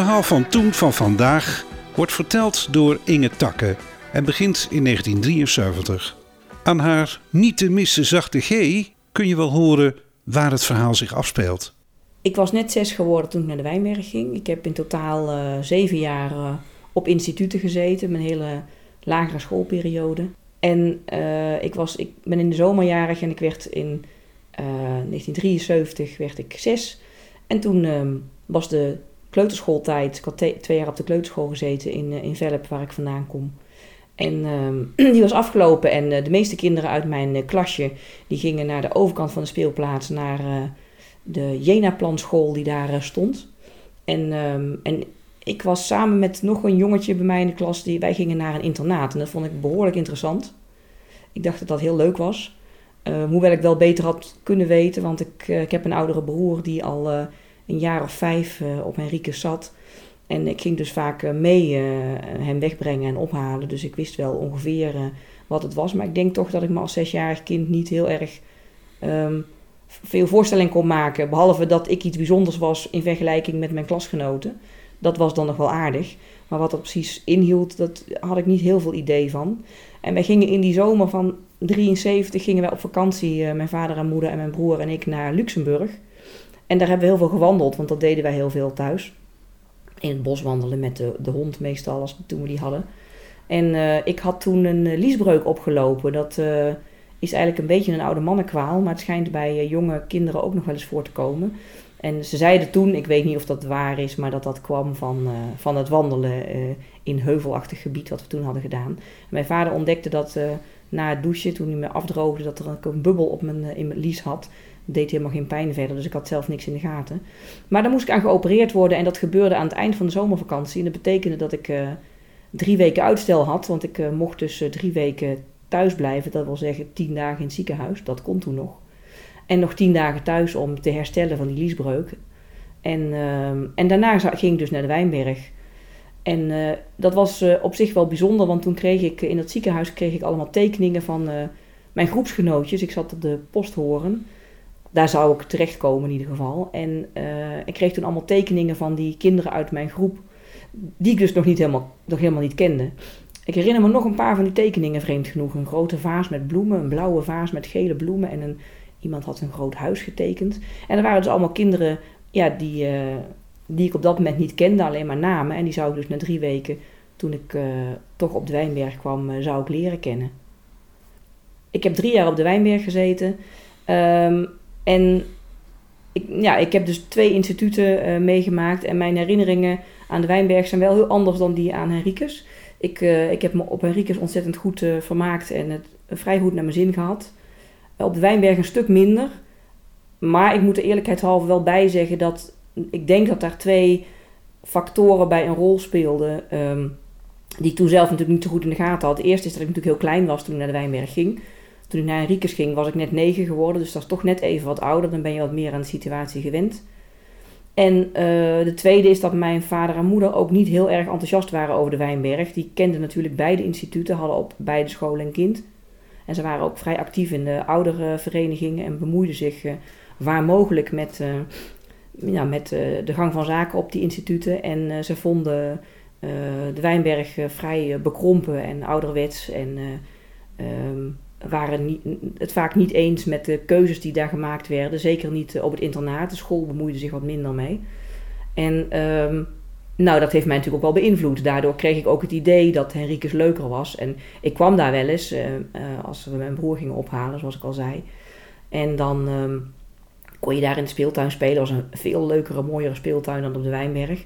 Verhaal van toen van vandaag wordt verteld door Inge Takke en begint in 1973. Aan haar niet te missen zachte G kun je wel horen waar het verhaal zich afspeelt. Ik was net zes geworden toen ik naar de Wijnberg ging. Ik heb in totaal uh, zeven jaar uh, op instituten gezeten, mijn hele lagere schoolperiode. En uh, ik, was, ik ben in de zomerjarig en ik werd in 1973 werd ik zes. En toen ehm, was de kleuterschooltijd. Ik had twee jaar op de kleuterschool gezeten in, in Velp, waar ik vandaan kom. En uh, die was afgelopen en uh, de meeste kinderen uit mijn uh, klasje... die gingen naar de overkant van de speelplaats... naar de Jena-planschool die daar stond. En, um, en ik was samen met nog een jongetje bij mij in de klas... Die, wij gingen naar een internaat en dat vond ik behoorlijk interessant. Ik dacht dat dat heel leuk was. hoewel ik wel beter had kunnen weten... want ik, ik heb een oudere broer die al een jaar of vijf op Henricus zat... En ik ging dus vaak eh, mee uh, hem wegbrengen en ophalen. Dus ik wist wel ongeveer wat het was. Maar ik denk toch dat ik me als zesjarig kind niet heel erg um, veel voorstelling kon maken. Behalve dat ik iets bijzonders was in vergelijking met mijn klasgenoten. Dat was dan nog wel aardig. Maar wat dat precies inhield, dat had ik niet heel veel idee van. En wij gingen in die zomer van 73 gingen wij op vakantie, mijn vader en moeder en mijn broer en ik, naar Luxemburg. En daar hebben we heel veel gewandeld, want dat deden wij heel veel thuis in het bos wandelen met de, de hond meestal, als, toen we die hadden. En uh, ik had toen een uh, liesbreuk opgelopen. Dat uh, is eigenlijk een beetje een oude mannenkwaal, maar het schijnt bij jonge kinderen ook nog wel eens voor te komen. En ze zeiden toen, ik weet niet of dat waar is, maar dat dat kwam van, van het wandelen in heuvelachtig gebied wat we toen hadden gedaan. Mijn vader ontdekte dat na het douchen, toen hij me afdroogde, dat er een bubbel op mijn, in mijn lies had deed helemaal geen pijn verder, dus ik had zelf niks in de gaten. Maar dan moest ik aan geopereerd worden en dat gebeurde aan het eind van de zomervakantie. En dat betekende dat ik uh, drie weken uitstel had, want ik uh, mocht dus uh, drie weken thuis blijven. Dat wil zeggen tien dagen in het ziekenhuis, dat kon toen nog. En nog tien dagen thuis om te herstellen van die liesbreuk. En, en daarna ging ik dus naar de Wijnberg. En dat was op zich wel bijzonder, want toen kreeg ik in het ziekenhuis kreeg ik allemaal tekeningen van mijn groepsgenootjes. Ik zat op de posthoren daar zou ik terechtkomen in ieder geval. En uh, ik kreeg toen allemaal tekeningen van die kinderen uit mijn groep, die ik dus nog, niet helemaal, nog helemaal niet kende. Ik herinner me nog een paar van die tekeningen, vreemd genoeg. Een grote vaas met bloemen, een blauwe vaas met gele bloemen en een, iemand had een groot huis getekend. En er waren dus allemaal kinderen ja, die, uh, die ik op dat moment niet kende, alleen maar namen. En die zou ik dus na drie weken, toen ik uh, toch op de Wijnberg kwam, zou ik leren kennen. Ik heb drie jaar op de Wijnberg gezeten. Um, en ik, ja, ik heb dus twee instituten uh, meegemaakt. En mijn herinneringen aan de Wijnberg zijn wel heel anders dan die aan Henricus. Ik, uh, ik heb me op Henricus ontzettend goed uh, vermaakt en het vrij goed naar mijn zin gehad. op de Wijnberg een stuk minder. Maar ik moet er eerlijkheidshalve wel bij zeggen dat ik denk dat daar twee factoren bij een rol speelden. Um, die ik toen zelf natuurlijk niet zo goed in de gaten had. Het eerste is dat ik natuurlijk heel klein was toen ik naar de Wijnberg ging. Toen ik naar Henricus ging, was ik net negen geworden. Dus dat is toch net even wat ouder. Dan ben je wat meer aan de situatie gewend. En uh, de tweede is dat mijn vader en moeder ook niet heel erg enthousiast waren over de Wijnberg. Die kenden natuurlijk beide instituten, hadden op beide scholen een kind. En ze waren ook vrij actief in de oudere verenigingen en bemoeiden zich uh, waar mogelijk met, uh, ja, met de gang van zaken op die instituten. En ze vonden de Wijnberg vrij bekrompen en ouderwets en um, waren niet, het vaak niet eens met de keuzes die daar gemaakt werden. Zeker niet op het internaat. De school bemoeide zich wat minder mee. En um, nou, dat heeft mij natuurlijk ook wel beïnvloed. Daardoor kreeg ik ook het idee dat Henricus leuker was. En ik kwam daar wel eens uh, uh, als we mijn broer gingen ophalen, zoals ik al zei. En dan um, kon je daar in de speeltuin spelen. Dat was een veel leukere, mooiere speeltuin dan op de Wijnberg.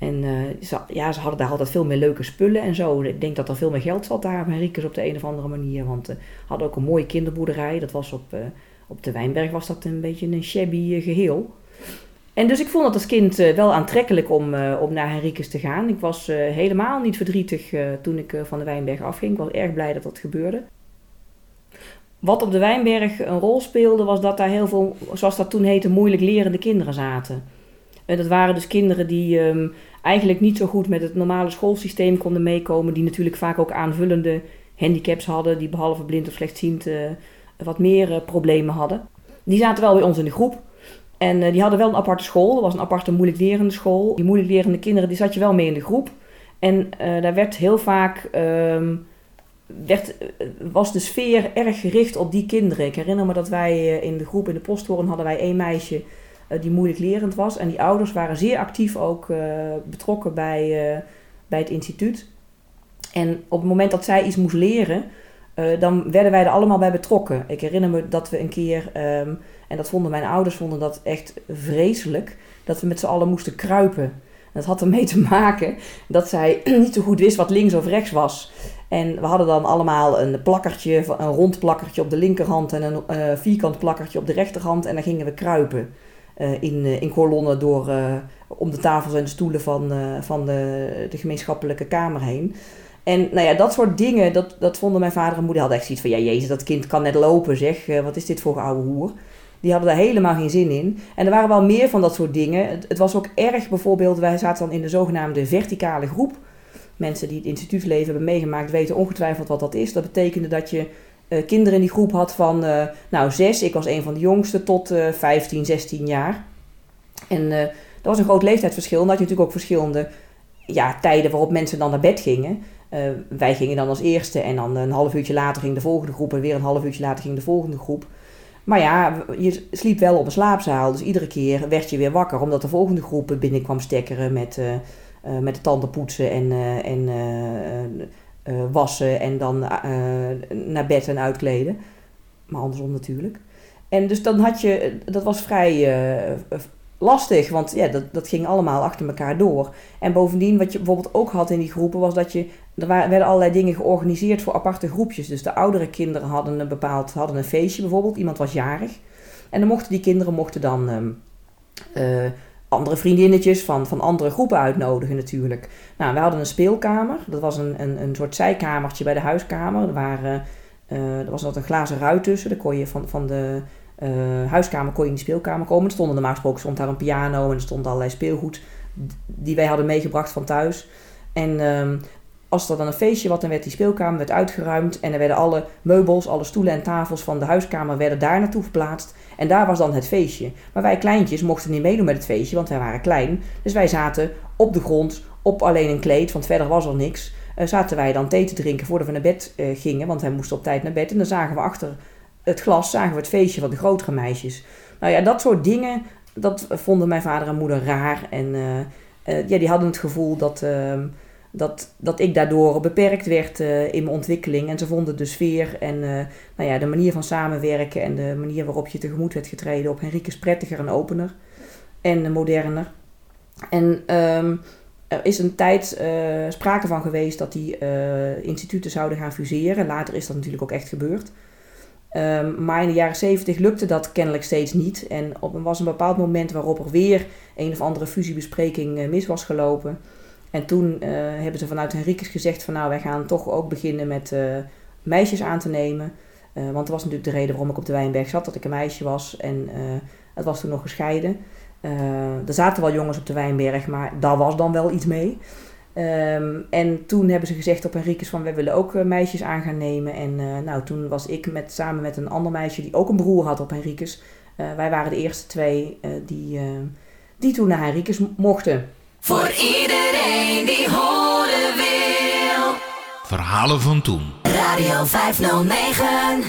En uh, ze, ja, ze hadden daar altijd veel meer leuke spullen en zo. Ik denk dat er veel meer geld zat daar bij Henricus op de een of andere manier. Want ze uh, hadden ook een mooie kinderboerderij. Dat was op, uh, op de Wijnberg was dat een beetje een shabby geheel. En dus ik vond het als kind wel aantrekkelijk om, om naar Henricus te gaan. Ik was helemaal niet verdrietig toen ik van de Wijnberg afging. Ik was erg blij dat dat gebeurde. Wat op de Wijnberg een rol speelde, was dat daar heel veel, zoals dat toen heette, moeilijk lerende kinderen zaten. En dat waren dus kinderen die ehm, eigenlijk niet zo goed met het normale schoolsysteem konden meekomen. Die natuurlijk vaak ook aanvullende handicaps hadden, die behalve blind of slechtziend uh, wat meer uh, problemen hadden. Die zaten wel bij ons in de groep. En uh, die hadden wel een aparte school. Dat was een aparte moeilijk lerende school. Die moeilijk lerende kinderen, die zat je wel mee in de groep. En daar werd heel vaak... Um, werd, was de sfeer erg gericht op die kinderen. Ik herinner me dat wij in de groep in de posthoorn hadden wij één meisje die moeilijk lerend was. En die ouders waren zeer actief ook betrokken bij, bij het instituut. En op het moment dat zij iets moest leren, dan werden wij er allemaal bij betrokken. Ik herinner me dat we een keer, um, en dat vonden mijn ouders vonden dat echt vreselijk, dat we met z'n allen moesten kruipen. Dat had ermee te maken dat zij niet zo goed wist wat links of rechts was. En we hadden dan allemaal een plakkertje, een rond plakkertje op de linkerhand en een vierkant plakkertje op de rechterhand. En dan gingen we kruipen in, in kolonnen door, om de tafels en de stoelen van, van de, de gemeenschappelijke kamer heen. En nou ja, dat soort dingen, dat, dat vonden mijn vader en moeder hadden echt zoiets van... Ja, jezus, dat kind kan net lopen, zeg. Eh, wat is dit voor oude hoer? Die hadden daar helemaal geen zin in. En er waren wel meer van dat soort dingen. Het, het was ook erg bijvoorbeeld... Wij zaten dan in de zogenaamde verticale groep. Mensen die het instituutsleven hebben meegemaakt... weten ongetwijfeld wat dat is. Dat betekende dat je kinderen in die groep had van... Uh, nou, zes, ik was een van de jongste... tot uh, 15, 16 jaar. En dat was een groot leeftijdsverschil. En dat je natuurlijk ook verschillende ja, tijden waarop mensen dan naar bed gingen... Wij gingen dan als eerste en dan een half uurtje later ging de volgende groep en weer een half uurtje later ging de volgende groep. Maar ja, je sliep wel op een slaapzaal, dus iedere keer werd je weer wakker omdat de volgende groep binnenkwam stekkeren met, uh, met de tanden poetsen en, en wassen en dan naar bed en uitkleden. Maar andersom natuurlijk. En dus dan had je, dat was vrij lastig, want ja, dat, dat ging allemaal achter elkaar door. En bovendien, wat je bijvoorbeeld ook had in die groepen, was dat je, er werden allerlei dingen georganiseerd voor aparte groepjes. Dus de oudere kinderen hadden een bepaald, hadden een feestje bijvoorbeeld, iemand was jarig. En dan mochten die kinderen mochten dan uh, andere vriendinnetjes van, van andere groepen uitnodigen natuurlijk. Nou, we hadden een speelkamer, dat was een, een, een soort zijkamertje bij de huiskamer. Er, waren, uh, er was nog een glazen ruit tussen, daar kon je van, van de uh, huiskamer kon je in de speelkamer komen. Er stond normaal gesproken stond daar een piano en er stond allerlei speelgoed die wij hadden meegebracht van thuis. En um, als er dan een feestje was, dan werd die speelkamer werd uitgeruimd en er werden alle meubels, alle stoelen en tafels van de huiskamer werden daar naartoe verplaatst. En daar was dan het feestje. Maar wij kleintjes mochten niet meedoen met het feestje, want wij waren klein. Dus wij zaten op de grond, op alleen een kleed, want verder was er niks. Uh, zaten wij dan thee te drinken voordat we naar bed uh, gingen, want wij moesten op tijd naar bed. En dan zagen we achter het glas zagen we het feestje van de grotere meisjes. Nou ja, dat soort dingen, dat vonden mijn vader en moeder raar. En uh, ja, die hadden het gevoel dat, uh, dat, dat ik daardoor beperkt werd uh, in mijn ontwikkeling. En ze vonden de sfeer en nou ja, de manier van samenwerken en de manier waarop je tegemoet werd getreden op Henriques prettiger en opener en moderner. En um, er is een tijd sprake van geweest dat die instituten zouden gaan fuseren. Later is dat natuurlijk ook echt gebeurd. Um, maar in de jaren 70 lukte dat kennelijk steeds niet. En op, er was een bepaald moment waarop er weer een of andere fusiebespreking mis was gelopen. En toen uh, hebben ze vanuit Henriques gezegd van nou wij gaan toch ook beginnen met uh, meisjes aan te nemen. want dat was natuurlijk de reden waarom ik op de Wijnberg zat, dat ik een meisje was. En het was toen nog gescheiden. er zaten wel jongens op de Wijnberg, maar daar was dan wel iets mee. Um, en toen hebben ze gezegd op Henriques van we willen ook meisjes aan gaan nemen. En nou, toen was ik met, samen met een ander meisje die ook een broer had op Henriques. Wij waren de eerste twee die, die toen naar Henriques mochten. Voor iedereen die horen wil. Verhalen van toen. Radio 509.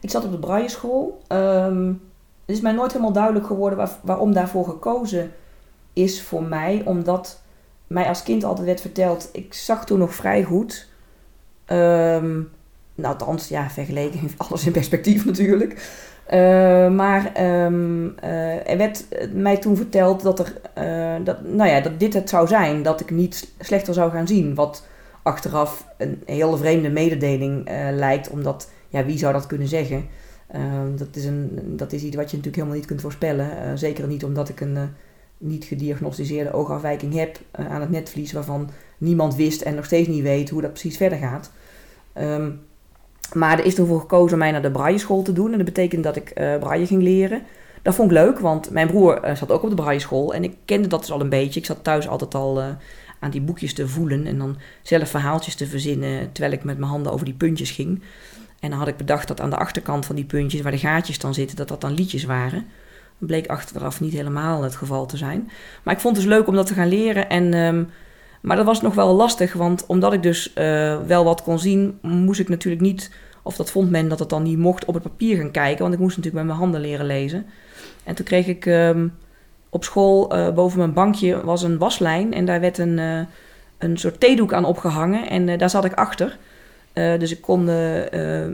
Ik zat op de Brailleschool. Um, het is mij nooit helemaal duidelijk geworden waar, waarom daarvoor gekozen is voor mij. Omdat mij als kind altijd werd verteld, ik zag toen nog vrij goed. Um, nou, althans, ja, vergeleken, alles in perspectief natuurlijk. Uh, maar um, er werd mij toen verteld dat, er, dat, nou ja, dat dit het zou zijn, dat ik niet slechter zou gaan zien. Wat achteraf een hele vreemde mededeling lijkt, omdat, ja, wie zou dat kunnen zeggen? Ehm, dat, is een, dat is iets wat je natuurlijk helemaal niet kunt voorspellen. Eh, zeker niet omdat ik een eh, niet gediagnosticeerde oogafwijking heb eh, aan het netvlies, waarvan niemand wist en nog steeds niet weet hoe dat precies verder gaat. Ehm, maar er is ervoor gekozen om mij naar de braille school te doen. En dat betekent dat ik uh, braille ging leren. Dat vond ik leuk, want mijn broer zat ook op de braille school. En ik kende dat dus al een beetje. Ik zat thuis altijd al aan die boekjes te voelen. En dan zelf verhaaltjes te verzinnen terwijl ik met mijn handen over die puntjes ging. En dan had ik bedacht dat aan de achterkant van die puntjes, waar de gaatjes dan zitten, dat dat dan liedjes waren. Dat bleek achteraf niet helemaal het geval te zijn. Maar ik vond het dus leuk om dat te gaan leren. En, um, maar dat was nog wel lastig, want omdat ik dus uh, wel wat kon zien, moest ik natuurlijk niet, of dat vond men dat het dan niet mocht, op het papier gaan kijken. Want ik moest natuurlijk met mijn handen leren lezen. En toen kreeg ik um, op school, uh, boven mijn bankje was een waslijn en daar werd een, uh, een soort theedoek aan opgehangen. En daar zat ik achter. Dus ik kon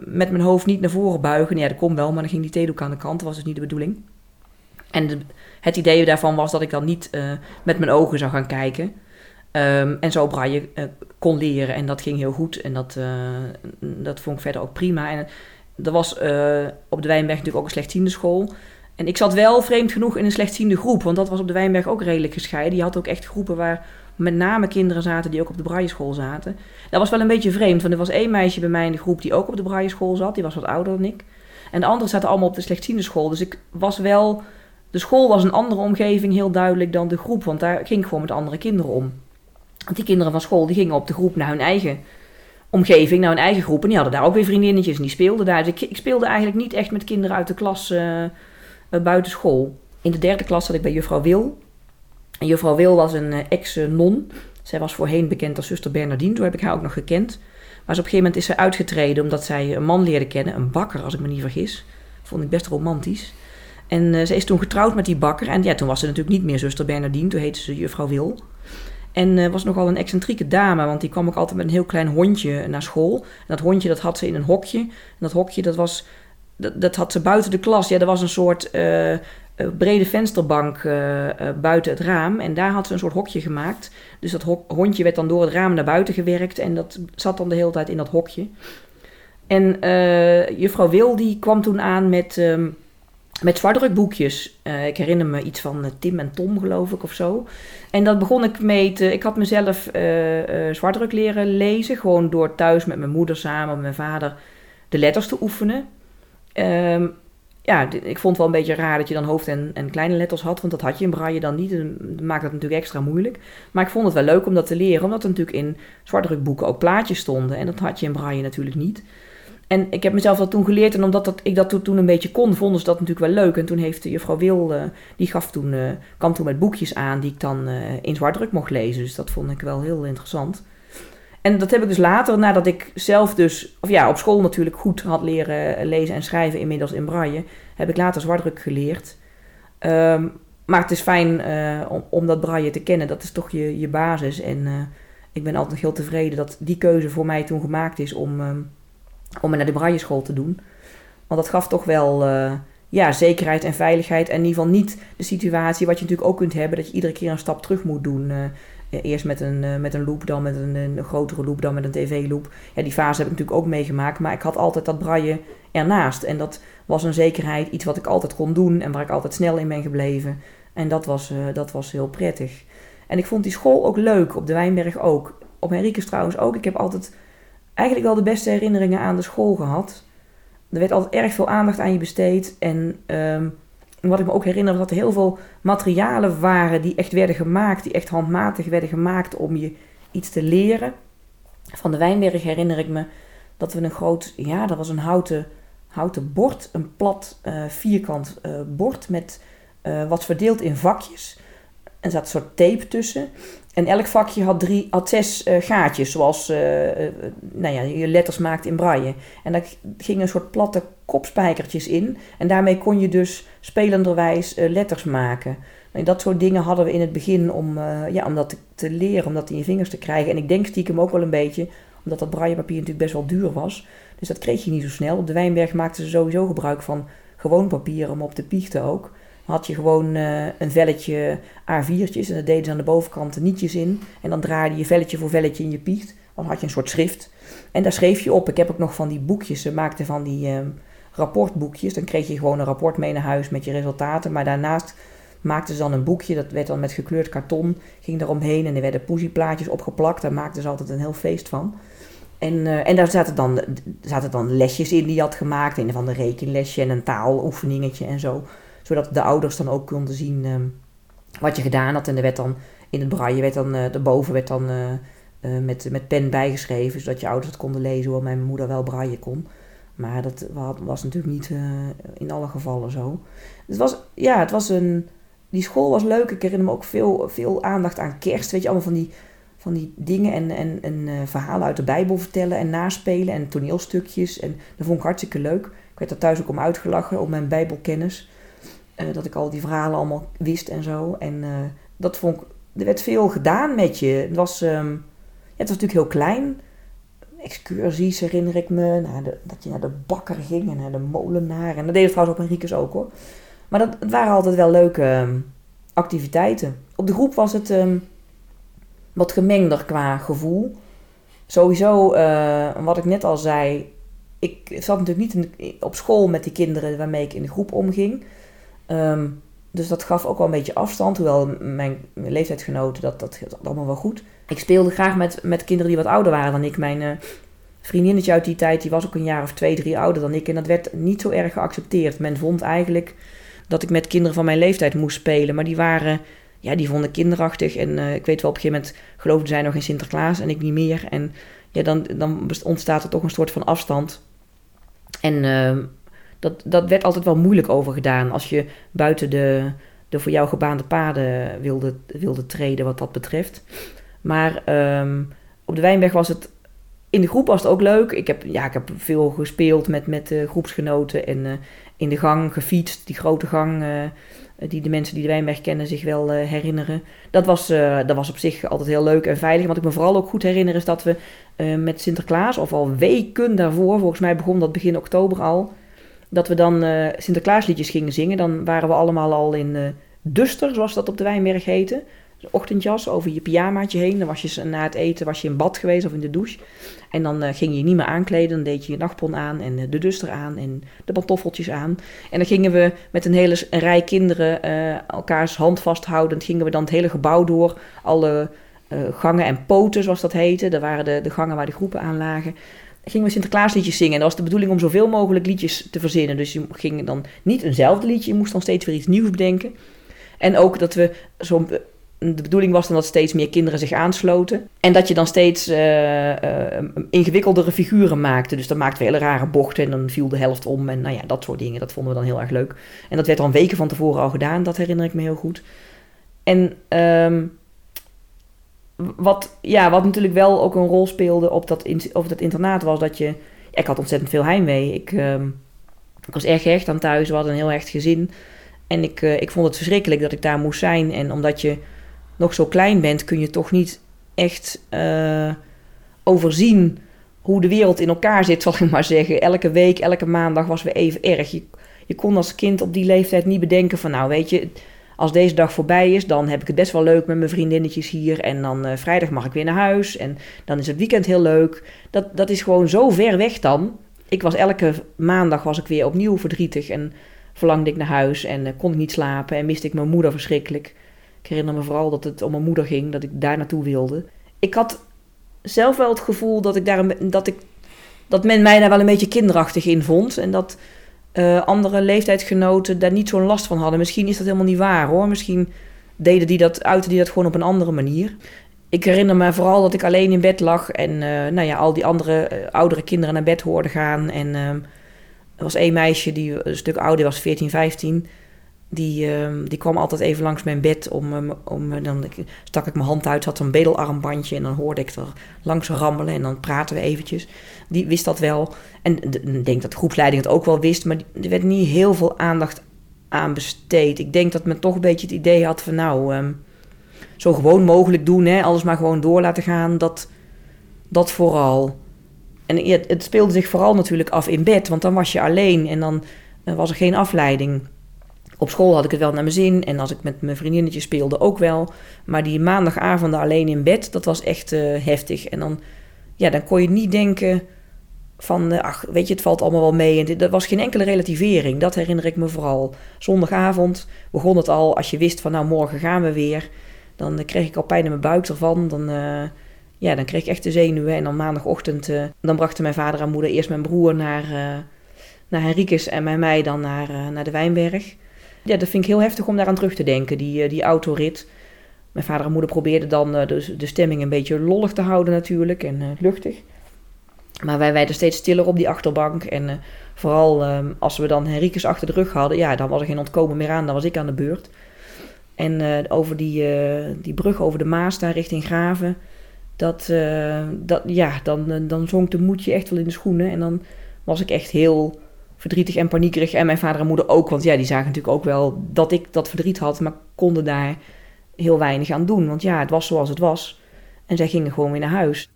met mijn hoofd niet naar voren buigen. Ja, dat kon wel, maar dan ging die theedoek aan de kant. Dat was dus niet de bedoeling. En het idee daarvan was dat ik dan niet met mijn ogen zou gaan kijken. Um, en zo braille kon leren. En dat ging heel goed. En dat, dat vond ik verder ook prima. En er was op de Wijnberg natuurlijk ook een slechtziende school. En ik zat wel vreemd genoeg in een slechtziende groep. Want dat was op de Wijnberg ook redelijk gescheiden. Je had ook echt groepen waar met name kinderen zaten die ook op de brailleschool zaten. Dat was wel een beetje vreemd, want er was één meisje bij mij in de groep die ook op de brailleschool zat. Die was wat ouder dan ik. En de anderen zaten allemaal op de slechtziende school. Dus ik was wel... De school was een andere omgeving heel duidelijk dan de groep, want daar ging ik gewoon met andere kinderen om. Want die kinderen van school die gingen op de groep naar hun eigen omgeving, naar hun eigen groep. En die hadden daar ook weer vriendinnetjes en die speelden daar. Dus ik, ik speelde eigenlijk niet echt met kinderen uit de klas uh, buiten school. In de derde klas zat ik bij juffrouw Wil. En juffrouw Wil was een uh, ex-non. Zij was voorheen bekend als zuster Bernardine. Toen heb ik haar ook nog gekend. Maar op een gegeven moment is ze uitgetreden omdat zij een man leerde kennen. Een bakker, als ik me niet vergis. Vond ik best romantisch. En uh, ze is toen getrouwd met die bakker. En ja, toen was ze natuurlijk niet meer zuster Bernardine. Toen heette ze juffrouw Wil. En uh, was nogal een excentrieke dame, want die kwam ook altijd met een heel klein hondje naar school. En dat hondje dat had ze in een hokje. En dat hokje dat was, dat, dat had ze buiten de klas. Ja, er was een soort uh, brede vensterbank buiten het raam. En daar had ze een soort hokje gemaakt. Dus dat hondje werd dan door het raam naar buiten gewerkt. En dat zat dan de hele tijd in dat hokje. En juffrouw Wil die kwam toen aan met, um, met zwartdrukboekjes. ik herinner me iets van Tim en Tom geloof ik of zo. En dat begon ik mee te... Ik had mezelf zwartdruk leren lezen. Gewoon door thuis met mijn moeder samen, met mijn vader de letters te oefenen. Um, ja, ik vond het wel een beetje raar dat je dan hoofd- en, en kleine letters had. Want dat had je in braille dan niet. Dat maakt het natuurlijk extra moeilijk. Maar ik vond het wel leuk om dat te leren. Omdat er natuurlijk in zwartdrukboeken ook plaatjes stonden. En dat had je in braille natuurlijk niet. En ik heb mezelf dat toen geleerd. En omdat dat, ik dat toen een beetje kon, vonden ze dat natuurlijk wel leuk. En toen heeft juffrouw Wil, uh, die gaf toen, uh, kwam toen met boekjes aan die ik dan uh, in zwartdruk mocht lezen. Dus dat vond ik wel heel interessant. En dat heb ik dus later, nadat ik zelf dus, of ja, op school natuurlijk goed had leren lezen en schrijven, inmiddels in braille, heb ik later zwartdruk geleerd. Um, maar het is fijn om, om, dat braille te kennen, dat is toch je, je basis. En ik ben altijd heel tevreden dat die keuze voor mij toen gemaakt is om, um, om me naar de braille school te doen. Want dat gaf toch wel uh, ja, zekerheid en veiligheid. En in ieder geval niet de situatie wat je natuurlijk ook kunt hebben, dat je iedere keer een stap terug moet doen. Eerst met een, uh, met een loop, dan met een, een grotere loop, dan met een tv-loop. Ja, die fase heb ik natuurlijk ook meegemaakt. Maar ik had altijd dat braille ernaast. En dat was een zekerheid, iets wat ik altijd kon doen en waar ik altijd snel in ben gebleven. En dat was, dat was heel prettig. En ik vond die school ook leuk, op de Wijnberg ook. Op Henricus trouwens ook. Ik heb altijd eigenlijk wel de beste herinneringen aan de school gehad. Er werd altijd erg veel aandacht aan je besteed. En... En wat ik me ook herinner was dat er heel veel materialen waren die echt werden gemaakt, die echt handmatig werden gemaakt om je iets te leren. Van de Wijnberg herinner ik me dat we een groot, ja, dat was een houten, houten bord, een plat uh, vierkant uh, bord met uh, wat verdeeld in vakjes. En zat een soort tape tussen. En elk vakje had, drie, had zes uh, gaatjes, zoals uh, uh, nou ja, je letters maakt in braille. En daar gingen een soort platte kopspijkertjes in. En daarmee kon je dus spelenderwijs letters maken. En dat soort dingen hadden we in het begin om, ja, om dat te, te, leren, om dat in je vingers te krijgen. En ik denk stiekem ook wel een beetje, omdat dat braillepapier natuurlijk best wel duur was. Dus dat kreeg je niet zo snel. Op de Wijnberg maakten ze sowieso gebruik van gewoon papier om op te piechten ook had je gewoon uh, een velletje A4'tjes en dat deden ze aan de bovenkant de nietjes in. En dan draaide je velletje voor velletje in je piecht. Dan had je een soort schrift. En daar schreef je op. Ik heb ook nog van die boekjes, ze maakten van die uh, rapportboekjes. Dan kreeg je gewoon een rapport mee naar huis met je resultaten. Maar daarnaast maakten ze dan een boekje. Dat werd dan met gekleurd karton. Ging eromheen en er werden poesieplaatjes opgeplakt. Daar maakten ze altijd een heel feest van. En, eh, en daar zaten dan, zaten dan lesjes in die je had gemaakt. Een van de rekenlesje en een taaloefeningetje en zo. Zodat de ouders dan ook konden zien ehm, wat je gedaan had. En er werd dan in het braille, werd dan, uh, erboven werd dan uh, met, met pen bijgeschreven. Zodat je ouders het konden lezen, hoewel mijn moeder wel braille kon. Maar dat was natuurlijk niet in alle gevallen zo. Het was, ja, het was een, die school was leuk. Ik herinner me ook veel, veel aandacht aan kerst. Weet je, allemaal van die van die dingen en, en, en uh, verhalen uit de Bijbel vertellen en naspelen en toneelstukjes. En dat vond ik hartstikke leuk. Ik werd er thuis ook om uitgelachen, op mijn Bijbelkennis. Uh, dat ik al die verhalen allemaal wist en zo. En uh, dat vond ik, er werd veel gedaan met je. Het was, um, ja, het was natuurlijk heel klein. Excursies herinner ik me. Naar de, dat je naar de bakker ging en naar de molenaar. En dat deden trouwens ook Henriques ook hoor. Maar dat, het waren altijd wel leuke um, activiteiten. Op de groep was het... Um, wat gemengder qua gevoel. Sowieso, uh, wat ik net al zei, ik zat natuurlijk niet in, op school met die kinderen waarmee ik in de groep omging. Um, dus dat gaf ook wel een beetje afstand, hoewel mijn, leeftijdsgenoten, dat, dat, allemaal wel goed. Ik speelde graag met, met kinderen die wat ouder waren dan ik. Mijn uh, vriendinnetje uit die tijd, die was ook een jaar of twee, drie ouder dan ik. En dat werd niet zo erg geaccepteerd. Men vond eigenlijk dat ik met kinderen van mijn leeftijd moest spelen. Maar die waren ja, die vonden kinderachtig. En uh, ik weet wel, op een gegeven moment geloofden zij nog in Sinterklaas en ik niet meer. En ja, dan, dan ontstaat er toch een soort van afstand. En uh, dat, dat werd altijd wel moeilijk over gedaan als je buiten de, de voor jou gebaande paden wilde, wilde treden wat dat betreft. Maar um, op de Wijnberg was het in de groep was het ook leuk. Ik heb, ja, ik heb veel gespeeld met, met groepsgenoten en uh, in de gang gefietst. Die grote gang uh, die de mensen die de Wijnberg kennen zich wel herinneren. Dat was, dat was op zich altijd heel leuk en veilig. Wat ik me vooral ook goed herinner is dat we met Sinterklaas, of al weken daarvoor, volgens mij begon dat begin oktober al, dat we dan Sinterklaasliedjes gingen zingen. Dan waren we allemaal al in Duster, zoals dat op de Wijnberg heette ochtendjas over je pyjamaatje heen. Dan was je na het eten was je in bad geweest of in de douche. En dan uh, ging je niet meer aankleden. Dan deed je je nachtpon aan en uh, de duster aan en de pantoffeltjes aan. En dan gingen we met een hele rij kinderen uh, elkaars hand vasthoudend... gingen we dan het hele gebouw door. Alle gangen en poten, zoals dat heette. Dat waren de, de gangen waar de groepen aan lagen gingen we Sinterklaasliedjes zingen. En dat was de bedoeling om zoveel mogelijk liedjes te verzinnen. Dus je ging dan niet eenzelfde liedje, je moest dan steeds weer iets nieuws bedenken. En ook dat we zo'n de bedoeling was dan dat steeds meer kinderen zich aansloten. En dat je dan steeds uh, ingewikkeldere figuren maakte. Dus dan maakten we hele rare bochten en dan viel de helft om. En nou ja, dat soort dingen. Dat vonden we dan heel erg leuk. En dat werd dan weken van tevoren al gedaan. Dat herinner ik me heel goed. En um, wat, ja, wat natuurlijk wel ook een rol speelde op dat, in, dat internaat was dat je... Ik had ontzettend veel heimwee. Ik, um, ik was erg gehecht aan thuis. We hadden een heel echt gezin. En ik, uh, ik vond het verschrikkelijk dat ik daar moest zijn. En omdat je nog zo klein bent, kun je toch niet echt uh, overzien hoe de wereld in elkaar zit, zal ik maar zeggen. Elke week, elke maandag was weer even erg. Je kon als kind op die leeftijd niet bedenken van, nou weet je, als deze dag voorbij is, dan heb ik het best wel leuk met mijn vriendinnetjes hier. En dan uh, vrijdag mag ik weer naar huis. En dan is het weekend heel leuk. Dat, dat is gewoon zo ver weg dan. Ik was elke maandag was ik weer opnieuw verdrietig en verlangde ik naar huis en uh, kon ik niet slapen en miste ik mijn moeder verschrikkelijk. Ik herinner me vooral dat het om mijn moeder ging, dat ik daar naartoe wilde. Ik had zelf wel het gevoel dat, ik daar, dat, ik, dat men mij daar wel een beetje kinderachtig in vond. En dat uh, andere leeftijdsgenoten daar niet zo'n last van hadden. Misschien is dat helemaal niet waar hoor. Misschien deden die dat, uiten die dat gewoon op een andere manier. Ik herinner me vooral dat ik alleen in bed lag en uh, nou ja, al die andere uh, oudere kinderen naar bed hoorde gaan. En er was één meisje die een stuk ouder was, 14, 15. Die, uh, die kwam altijd even langs mijn bed om, om dan stak ik mijn hand uit, had een bedelarmbandje en dan hoorde ik er langs rammelen en dan praten we eventjes. Die wist dat wel. En ik denk dat de groepsleiding het ook wel wist, maar er werd niet heel veel aandacht aan besteed. Ik denk dat men toch een beetje het idee had van nou, um, zo gewoon mogelijk doen, hè, alles maar gewoon door laten gaan, dat, dat vooral. En het speelde zich vooral natuurlijk af in bed, want dan was je alleen en dan uh, was er geen afleiding. Op school had ik het wel naar mijn zin en als ik met mijn vriendinnetjes speelde ook wel. Maar die maandagavonden alleen in bed, dat was echt uh, heftig. En dan, ja, dan kon je niet denken Van, eh, ach, weet je, het valt allemaal wel mee. En er was geen enkele relativering. Dat herinner ik me vooral. Zondagavond begon het al. Als je wist van, nou, morgen gaan we weer. Dan eh, kreeg ik al pijn in mijn buik ervan. Dan, eh, ja, dan kreeg ik echt de zenuwen. En dan maandagochtend, eh, dan brachten mijn vader en moeder eerst mijn broer naar, eh naar Henricus en bij mij dan naar, eh, naar de Wijnberg. Ja, dat vind ik heel heftig om daaraan terug te denken, die, eh, die autorit. Mijn vader en moeder probeerden dan eh, de, de stemming een beetje lollig te houden natuurlijk en eh, luchtig. Maar wij werden steeds stiller op die achterbank. En vooral eh, als we dan Henricus achter de rug hadden, ja, dan was er geen ontkomen meer aan, dan was ik aan de beurt. En over die, die brug over de Maas daar richting Graven, dat, dat, ja, dan, dan zonk de moedje echt wel in de schoenen. En dan was ik echt heel verdrietig en paniekerig. En mijn vader en moeder ook, want ja, die zagen natuurlijk ook wel dat ik dat verdriet had, maar konden daar heel weinig aan doen. Want ja, het was zoals het was. En zij gingen gewoon weer naar huis.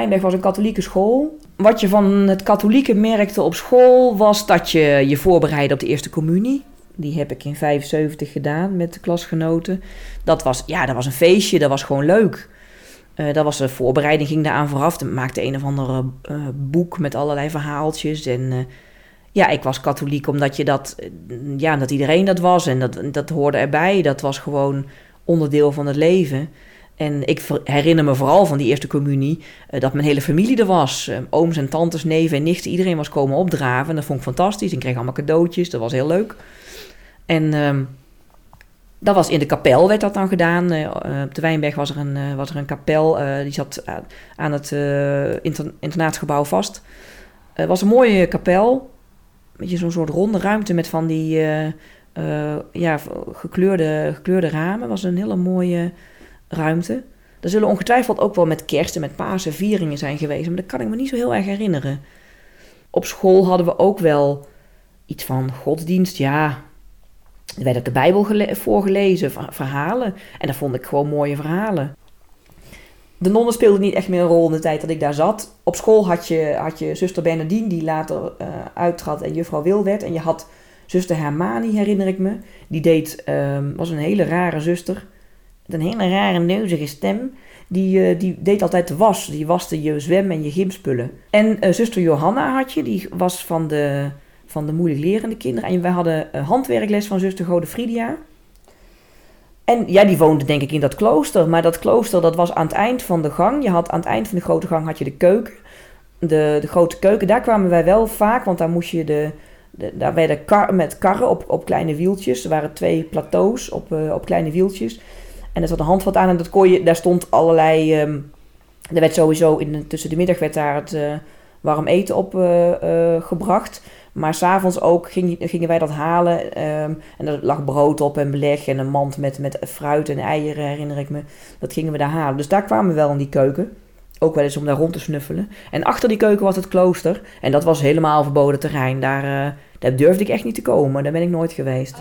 De Wijnberg was een katholieke school. Wat je van het katholieke merkte op school was dat je je voorbereidde op de eerste communie. Die heb ik in 75 gedaan met de klasgenoten. Dat was, ja, dat was een feestje, dat was gewoon leuk. Eh, dat was een voorbereiding, ging daaraan vooraf. Dan maakte een of andere eh, boek met allerlei verhaaltjes. En eh, ja, ik was katholiek omdat je dat, ja, dat iedereen dat was. En dat, dat hoorde erbij. Dat was gewoon onderdeel van het leven. En ik herinner me vooral van die eerste communie eh, dat mijn hele familie er was. Eh, ooms en tantes, neven en nichten, iedereen was komen opdraven. En dat vond ik fantastisch. Ik kreeg allemaal cadeautjes, dat was heel leuk. En ehm, dat was in de kapel, werd dat dan gedaan. Eh, op de Wijnberg was er een, er een kapel, die zat aan- het inter- internaatgebouw vast. Het was een mooie kapel, beetje zo'n soort ronde ruimte met van die ja, gekleurde, gekleurde ramen. was een hele mooie ruimte. Er zullen ongetwijfeld ook wel met kerst en met Pasen vieringen zijn geweest, maar dat kan ik me niet zo heel erg herinneren. Op school hadden we ook wel iets van godsdienst, ja. Er werd ook de Bijbel gele- voorgelezen, ver- verhalen. En dat vond ik gewoon mooie verhalen. De nonnen speelden niet echt meer een rol in de tijd dat ik daar zat. Op school had je, had je zuster Bernardine, die later eh uittrad en juffrouw Wil werd. En je had zuster Hermani, herinner ik me. Die deed, ehm, was een hele rare zuster. Een hele rare neuzige stem. Die, eh, die deed altijd de was. Die waste je zwem- en je gymspullen. En eh, zuster Johanna had je. Die was van de, van de moeilijk lerende kinderen. En wij hadden eh, handwerkles van zuster Godefridia. En ja, die woonde denk ik in dat klooster. Maar dat klooster dat was aan het eind van de gang. Je had aan het eind van de grote gang had je de keuken. de, de grote keuken, daar kwamen wij wel vaak, want daar moest je de, daar werden kar, met karren op, op kleine wieltjes. Er waren twee plateaus op, op kleine wieltjes. En er zat een handvat aan en dat kon daar stond allerlei. ehm er werd sowieso in, tussen de middag werd daar het eh, warm eten op eh, eh, gebracht. Maar s'avonds ook ging, gingen wij dat halen. ehm, en er lag brood op en beleg en een mand met, met fruit en eieren, herinner ik me. Dat gingen we daar halen. Dus daar kwamen we wel in die keuken. Ook wel eens om daar rond te snuffelen. En achter die keuken was het klooster. En dat was helemaal verboden terrein. Daar, daar durfde ik echt niet te komen. Daar ben ik nooit geweest.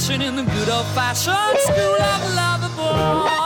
Passion in the good old fashioned school of lover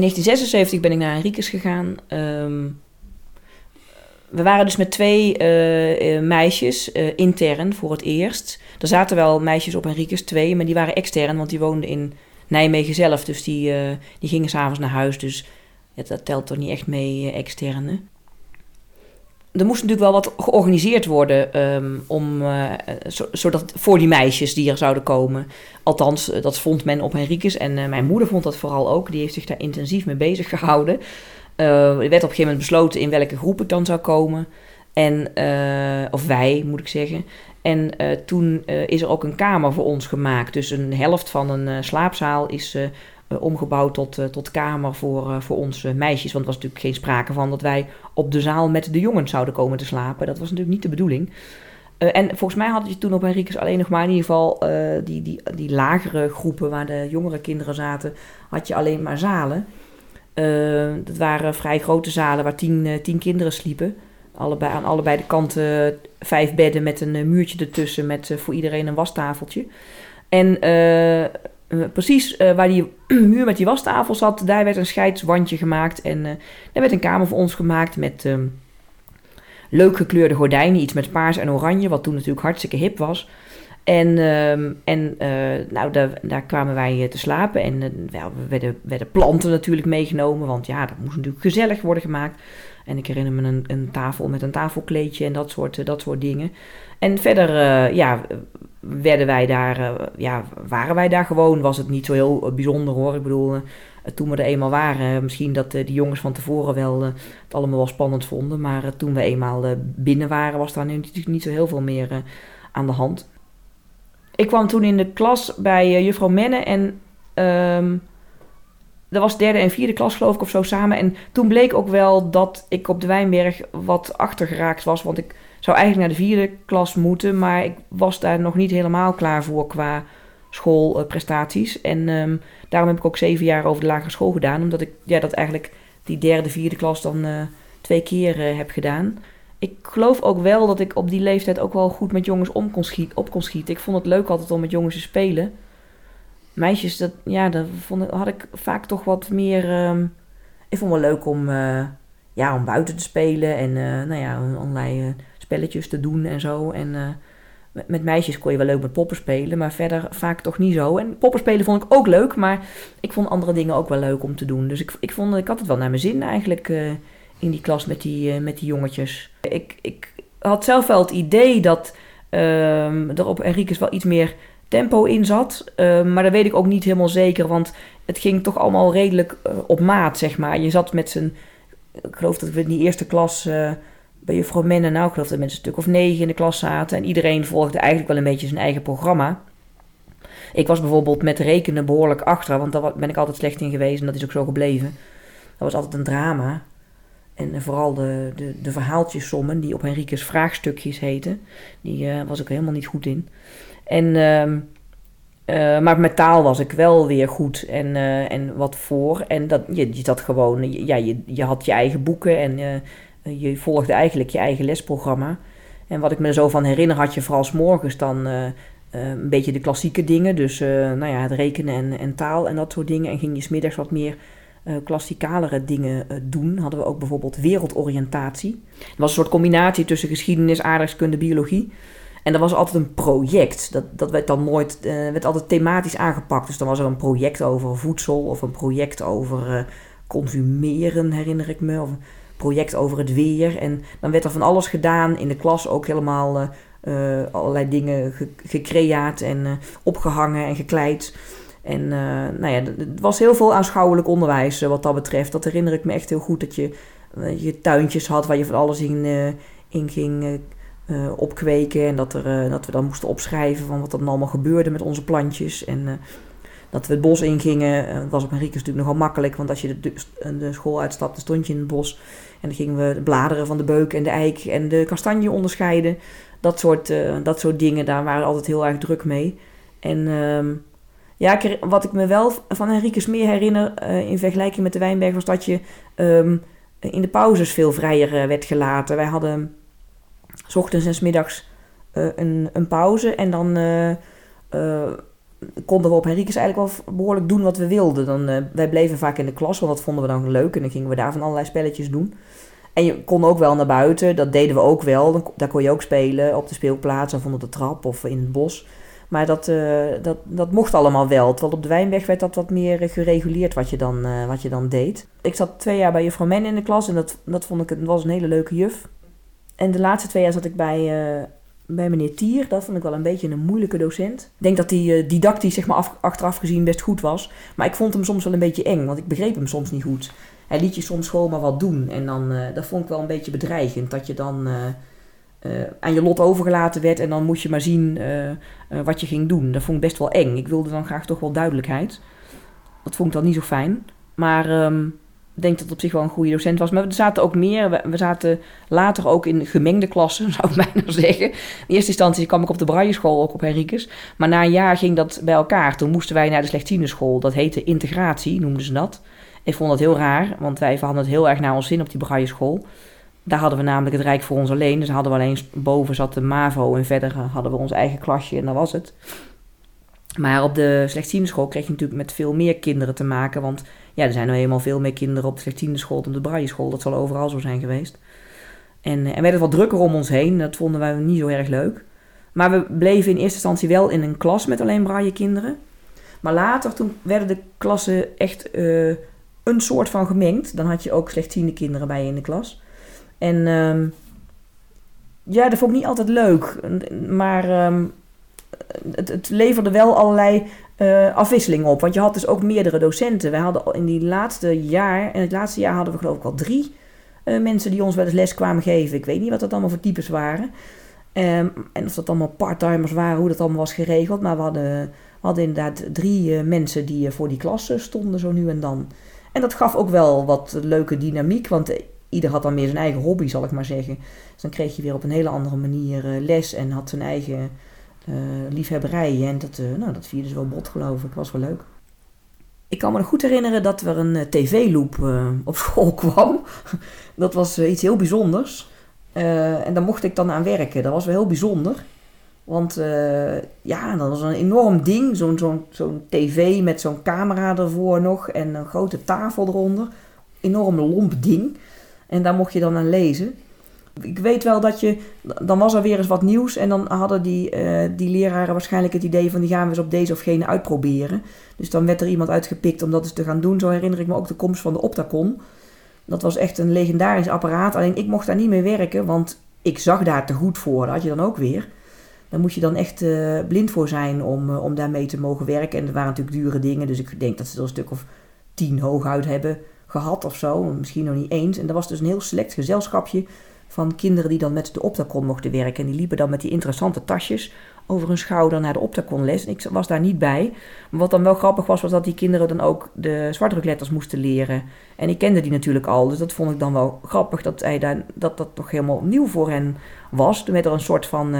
In 1976 ben ik naar Henriques gegaan. Ehm, we waren dus met twee eh, eh, meisjes, eh, intern voor het eerst. Er zaten wel meisjes op Henriques, twee, maar die waren extern, want die woonden in Nijmegen zelf. Dus die, die gingen s'avonds naar huis, dus dat telt toch niet echt mee, externe. Er moest natuurlijk wel wat georganiseerd worden ehm, om, eh, zo- zodat, voor die meisjes die er zouden komen. Althans, eh, dat vond men op Henriques. En eh, mijn moeder vond dat vooral ook. Die heeft zich daar intensief mee bezig gehouden. Eh, er werd op een gegeven moment besloten in welke groep ik dan zou komen. En, of wij, moet ik zeggen. En toen is er ook een kamer voor ons gemaakt. Dus een helft van een slaapzaal is omgebouwd tot, eh, tot kamer voor, eh, voor ons eh, meisjes. Want er was natuurlijk geen sprake van dat wij op de zaal met de jongens zouden komen te slapen. Dat was natuurlijk niet de bedoeling. Eh, en volgens mij had je toen op Henriques alleen nog maar in ieder geval eh, die, die, die lagere groepen waar de jongere kinderen zaten, had je alleen maar zalen. Eh, dat waren vrij grote zalen waar tien, eh, tien kinderen sliepen. Allebei, aan allebei de kanten eh, vijf bedden met een eh, muurtje ertussen met eh, voor iedereen een wastafeltje. En eh, precies eh, waar die muur met die wastafel zat, daar werd een scheidswandje gemaakt. En eh daar werd een kamer voor ons gemaakt met ehm, leuk gekleurde gordijnen. Iets met paars en oranje, wat toen natuurlijk hartstikke hip was. En, ehm, en nou, daar, daar kwamen wij te slapen. En we werden, werden planten natuurlijk meegenomen. Want ja, dat moest natuurlijk gezellig worden gemaakt. En ik herinner me een, een tafel met een tafelkleedje en dat soort, eh, dat soort dingen. En verder, eh, ja, werden wij daar, eh, ja, waren wij daar gewoon. Was het niet zo heel bijzonder hoor. Ik bedoel, toen we er eenmaal waren, misschien dat die jongens van tevoren wel het allemaal wel spannend vonden. Maar toen we eenmaal binnen waren, was daar nu natuurlijk niet zo heel veel meer aan de hand. Ik kwam toen in de klas bij juffrouw Menne en ehm dat was derde en vierde klas geloof ik of zo samen. En toen bleek ook wel dat ik op de Wijnberg wat achtergeraakt was. Want ik zou eigenlijk naar de vierde klas moeten, maar ik was daar nog niet helemaal klaar voor qua schoolprestaties. en ehm, daarom heb ik ook zeven jaar over de lagere school gedaan. Omdat ik ja, dat eigenlijk die derde, vierde klas dan eh, twee keer eh, heb gedaan. Ik geloof ook wel dat ik op die leeftijd ook wel goed met jongens om kon schiet, op kon schieten. Ik vond het leuk altijd om met jongens te spelen. Meisjes, dat, ja, dat vond, ik- had ik vaak toch wat meer... ehm, ik vond het wel leuk om, eh, ja, om buiten te spelen en eh, nou ja, allerlei eh, spelletjes te doen en zo. En met, met meisjes kon je wel leuk met poppen spelen, maar verder vaak toch niet zo. En poppen spelen vond ik ook leuk, maar ik vond andere dingen ook wel leuk om te doen. Dus ik, ik, vond, ik had het wel naar mijn zin eigenlijk in die klas met die, met die jongetjes. Ik, ik had zelf wel het idee dat ehm, er op Enriquez wel iets meer tempo in zat. Ehm, maar dat weet ik ook niet helemaal zeker, want het ging toch allemaal redelijk eh, op maat, zeg maar. Je zat met z'n, ik geloof dat we in die eerste klas eh, bij juffrouw Menne, nou ik geloof dat mensen een stuk of negen in de klas zaten. En iedereen volgde eigenlijk wel een beetje zijn eigen programma. Ik was bijvoorbeeld met rekenen behoorlijk achter, want daar ben ik altijd slecht in geweest en dat is ook zo gebleven. Dat was altijd een drama. En vooral de, de, de die op Henriques vraagstukjes heten, die eh, was ik helemaal niet goed in. En, ehm, eh, maar met taal was ik wel weer goed en, eh, en wat voor. En dat, je, je gewoon, ja, je, je had je eigen boeken en eh, je volgde eigenlijk je eigen lesprogramma. En wat ik me er zo van herinner, had je vooral morgens dan een beetje de klassieke dingen. Dus nou ja, het rekenen en, en taal en dat soort dingen. En ging je smiddags wat meer klassikalere dingen doen. Hadden we ook bijvoorbeeld wereldoriëntatie. Het was een soort combinatie tussen geschiedenis, aardrijkskunde, biologie. En dat was altijd een project. Dat, dat werd dan nooit, eh, werd altijd thematisch aangepakt. Dus dan was er een project over voedsel of een project over eh, consumeren, herinner ik me. Of een project over het weer. En dan werd er van alles gedaan in de klas ook helemaal eh, allerlei dingen ge- gecreaat en eh, opgehangen en gekleid. En nou ja, het was heel veel aanschouwelijk onderwijs wat dat betreft. Dat herinner ik me echt heel goed. Dat je, je tuintjes had waar je van alles in, in ging eh, opkweken. En dat, er, eh, dat we dan moesten opschrijven van wat er dan allemaal gebeurde met onze plantjes. En eh, dat we het bos ingingen. Dat was op Henriques natuurlijk nogal makkelijk. Want als je de, de, school uitstapte, stond je in het bos. En dan gingen we de bladeren van de beuk en de eik en de kastanje onderscheiden. Dat soort, dat soort dingen, daar waren we altijd heel erg druk mee. En ehm, ja, wat ik me wel van Henriques meer herinner in vergelijking met de Wijnberg... was dat je ehm, in de pauzes veel vrijer werd gelaten. Wij hadden s en s middags eh, een, een pauze en dan... eh, eh, konden we op Henriques eigenlijk wel behoorlijk doen wat we wilden. Dan, wij bleven vaak in de klas, want dat vonden we dan leuk. En dan gingen we daar van allerlei spelletjes doen. En je kon ook wel naar buiten, dat deden we ook wel. Dan, daar kon je ook spelen op de speelplaats of onder de trap of in het bos. Maar dat, dat, dat mocht allemaal wel. Terwijl op de Wijnweg werd dat wat meer gereguleerd wat je dan, wat je dan deed. Ik zat twee jaar bij juffrouw Men in de klas en dat, dat vond ik dat was een hele leuke juf. En de laatste twee jaar zat ik bij, eh, bij meneer Tier. Dat vond ik wel een beetje een moeilijke docent. Ik denk dat hij eh, didactisch zeg maar, af, achteraf gezien best goed was. Maar ik vond hem soms wel een beetje eng, want ik begreep hem soms niet goed. Hij liet je soms gewoon maar wat doen. En dan, eh, dat vond ik wel een beetje bedreigend. Dat je dan aan je lot overgelaten werd en dan moest je maar zien wat je ging doen. Dat vond ik best wel eng. Ik wilde dan graag toch wel duidelijkheid. Dat vond ik dan niet zo fijn. Maar ehm, denk dat het op zich wel een goede docent was. Maar er zaten ook meer. We, we zaten later ook in gemengde klassen, zou ik bijna zeggen. In eerste instantie kwam ik op de Brailleschool, ook op Henriques. Maar na een jaar ging dat bij elkaar. Toen moesten wij naar de slechtzienenschool. Dat heette integratie, noemden ze dat. Ik vond dat heel raar, want wij hadden het heel erg naar ons zin op die Brailleschool. Daar hadden we namelijk het Rijk voor ons alleen. Dus hadden we alleen boven zat de MAVO en verder hadden we ons eigen klasje en dat was het. Maar op de slechtziendenschool kreeg je natuurlijk met veel meer kinderen te maken. Want ja, er zijn nou eenmaal veel meer kinderen op de slechtziendenschool dan op de Brailleschool. Dat zal overal zo zijn geweest. En, eh, en werd het wat drukker om ons heen. Dat vonden wij niet zo erg leuk. Maar we bleven in eerste instantie wel in een klas met alleen braille kinderen. Maar later, toen werden de klassen echt eh, een soort van gemengd. Dan had je ook slechtziende kinderen bij je in de klas. En ehm, ja, dat vond ik niet altijd leuk. Maar ehm, het, het leverde wel allerlei eh, afwisseling op. Want je had dus ook meerdere docenten. Wij hadden in die laatste jaar, in het laatste jaar hadden we geloof ik al drie eh, mensen die ons wel eens les kwamen geven. Ik weet niet wat dat allemaal voor types waren. Ehm, en of dat allemaal parttimers waren, hoe dat allemaal was geregeld. Maar we hadden, we hadden inderdaad drie eh, mensen die voor die klas stonden, zo nu en dan. En dat gaf ook wel wat leuke dynamiek, want ieder had dan meer zijn eigen hobby, zal ik maar zeggen. Dus dan kreeg je weer op een hele andere manier les en had zijn eigen eh liefhebberij. En dat, eh, nou, dat vierde dus wel bot, geloof ik. was wel leuk. Ik kan me nog goed herinneren dat er een eh, tv-loop op school kwam. dat was iets heel bijzonders. En daar mocht ik dan aan werken. Dat was wel heel bijzonder. Want ja, dat was een enorm ding. Zo'n zo'n zo'n tv met zo'n camera ervoor nog. En een grote tafel eronder. Enorm lomp ding. En daar mocht je dan aan lezen. Ik weet wel dat je... Dan was er weer eens wat nieuws. En dan hadden die, eh, die leraren waarschijnlijk het idee van... die gaan we eens op deze of gene uitproberen. Dus dan werd er iemand uitgepikt om dat eens te gaan doen. Zo herinner ik me ook de komst van de Optacon. Dat was echt een legendarisch apparaat. Alleen ik mocht daar niet mee werken, want ik zag daar te goed voor. Dat had je dan ook weer. Daar moet je dan echt eh, blind voor zijn om, eh, om daarmee te mogen werken. En er waren natuurlijk dure dingen, dus ik denk dat ze er een stuk of tien hooguit hebben gehad of zo. Misschien nog niet eens. En er was dus een heel select gezelschapje van kinderen die dan met de Optacon mochten werken. En die liepen dan met die interessante tasjes over hun schouder naar de Optacon-les. Ik was daar niet bij. Maar wat dan wel grappig was, was dat die kinderen dan ook de zwartdrukletters moesten leren. En ik kende die natuurlijk al, dus dat vond ik dan wel grappig dat hij daar, dat, dat nog helemaal nieuw voor hen was. Toen werd er een soort van,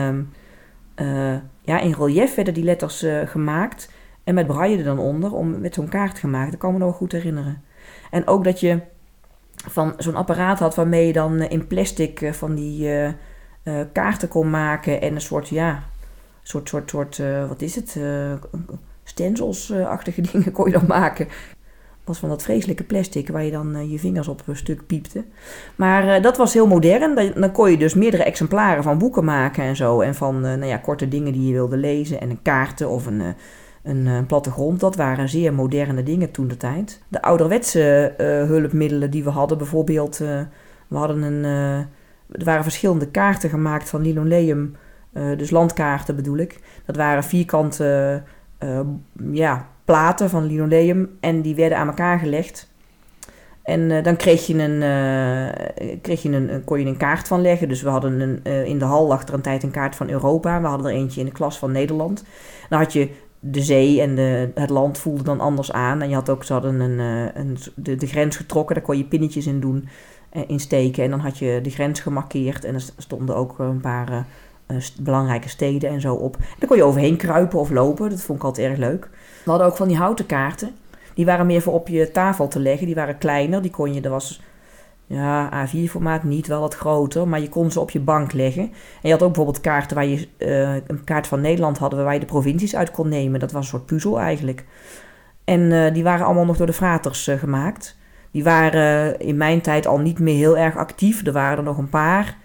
eh, ja, in relief werden die letters eh, gemaakt. En met braille er dan onder, om, met zo'n kaart gemaakt. Dat kan me nog goed herinneren. En ook dat je van zo'n apparaat had waarmee je dan eh, in plastic eh, van die eh, kaarten kon maken. En een soort, ja, soort, soort, soort, wat is het? stencils-achtige dingen kon je dan maken. Was van dat vreselijke plastic waar je dan je vingers op een stuk piepte. Maar dat was heel modern. Dan, kon je dus meerdere exemplaren van boeken maken en zo. En van nou ja, korte dingen die je wilde lezen. En een kaarten of een, een eh, plattegrond. Dat waren zeer moderne dingen toen de tijd. De ouderwetse eh, hulpmiddelen die we hadden, bijvoorbeeld, eh, we hadden een, er waren verschillende kaarten gemaakt van linoleum, dus landkaarten bedoel ik. Dat waren vierkante ja, platen van linoleum en die werden aan elkaar gelegd. En dan kreeg je een, kreeg je een, kon je een kaart van leggen. Dus we hadden een, in de hal lag er een tijd een kaart van Europa. We hadden er eentje in de klas van Nederland. Dan had je de zee en de, het land voelde dan anders aan. En je had ook, ze hadden een, eh, een, de, de grens getrokken. Daar kon je pinnetjes in doen, eh, in steken. En dan had je de grens gemarkeerd. En er stonden ook een paar eh, belangrijke steden en zo op. Daar kon je overheen kruipen of lopen. Dat vond ik altijd erg leuk. We hadden ook van die houten kaarten. Die waren meer voor op je tafel te leggen. Die waren kleiner. Die kon je, er was ja, A4-formaat niet, wel wat groter. Maar je kon ze op je bank leggen. En je had ook bijvoorbeeld kaarten waar je, eh, een kaart van Nederland hadden waar je de provincies uit kon nemen. Dat was een soort puzzel eigenlijk. En eh, die waren allemaal nog door de fraters eh, gemaakt. Die waren in mijn tijd al niet meer heel erg actief. Er waren er nog een paar.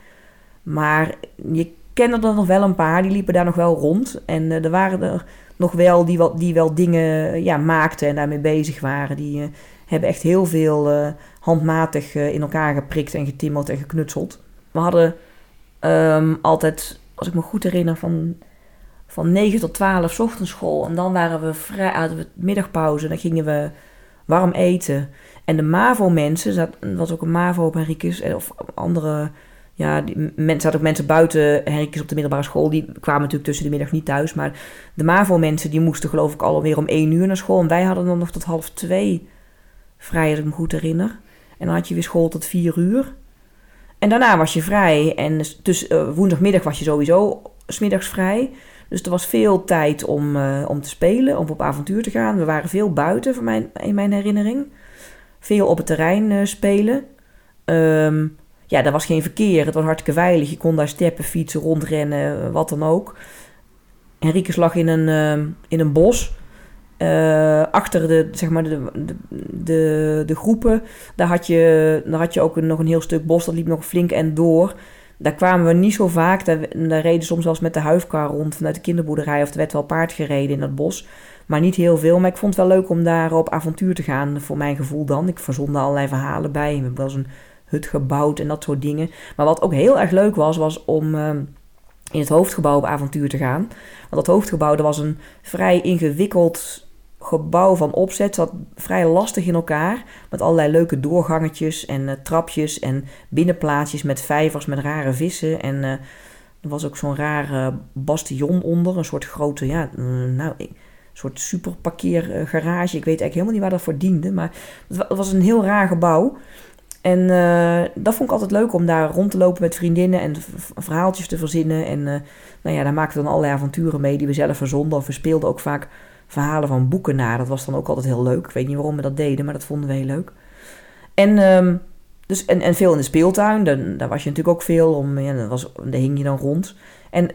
Maar je kende er nog wel een paar. Die liepen daar nog wel rond. En er waren er nog wel die, wel die wel dingen ja, maakten en daarmee bezig waren. Die hebben echt heel veel eh, handmatig eh, in elkaar geprikt en getimmerd en geknutseld. We hadden ehm, altijd, als ik me goed herinner, van, van 9 tot 12 's ochtends school. En dan waren we vrij, hadden we middagpauze. Dan gingen we warm eten. En de MAVO-mensen, er was ook een MAVO op Henricus, eh, of andere... Ja, die, zaten ook mensen buiten Henricus op de middelbare school. Die kwamen natuurlijk tussen de middag niet thuis. Maar de MAVO-mensen die moesten geloof ik alweer om 1 uur naar school. En wij hadden dan nog tot half twee vrij, als ik me goed herinner. En dan had je weer school tot 4 uur. En daarna was je vrij. En dus eh, woensdagmiddag was je sowieso smiddags vrij. Dus er was veel tijd om, eh, om te spelen, om op avontuur te gaan. We waren veel buiten, mijn, in mijn herinnering. Veel op het terrein eh, spelen. Ehm, ja, er was geen verkeer. Het was hartstikke veilig. Je kon daar steppen, fietsen, rondrennen, wat dan ook. Henricus lag in een, ehm, in een bos. Eh, achter de, zeg maar de, de, de, groepen, daar had je, daar had je ook nog een heel stuk bos. Dat liep nog flink en door. Daar kwamen we niet zo vaak. Daar, daar reden soms wel eens met de huifkar rond vanuit de kinderboerderij. Of er werd wel paard gereden in dat bos. Maar niet heel veel. Maar ik vond het wel leuk om daar op avontuur te gaan. Voor mijn gevoel dan. Ik verzonde allerlei verhalen bij. We hebben wel eens een hut gebouwd en dat soort dingen. Maar wat ook heel erg leuk was, was om ehm, in het hoofdgebouw op avontuur te gaan. Want dat hoofdgebouw, dat was een vrij ingewikkeld gebouw van opzet. Zat vrij lastig in elkaar. Met allerlei leuke doorgangetjes en eh, trapjes en binnenplaatsjes met vijvers met rare vissen. En eh, er was ook zo'n rare bastion onder. Een soort grote, ja, mm, nou, een soort superparkeergarage. Ik weet eigenlijk helemaal niet waar dat voor diende. Maar het wa- het was een heel raar gebouw. En eh, dat vond ik altijd leuk om daar rond te lopen met vriendinnen en verhaaltjes te verzinnen. En nou ja, daar maakten we dan allerlei avonturen mee die we zelf verzonden. Of we speelden ook vaak verhalen van boeken na. Dat was dan ook altijd heel leuk. Ik weet niet waarom we dat deden, maar dat vonden we heel leuk. En, ehm, dus, en, en veel in de speeltuin. Dan, daar was je natuurlijk ook veel om. Ja, daar, was, daar hing je dan rond. En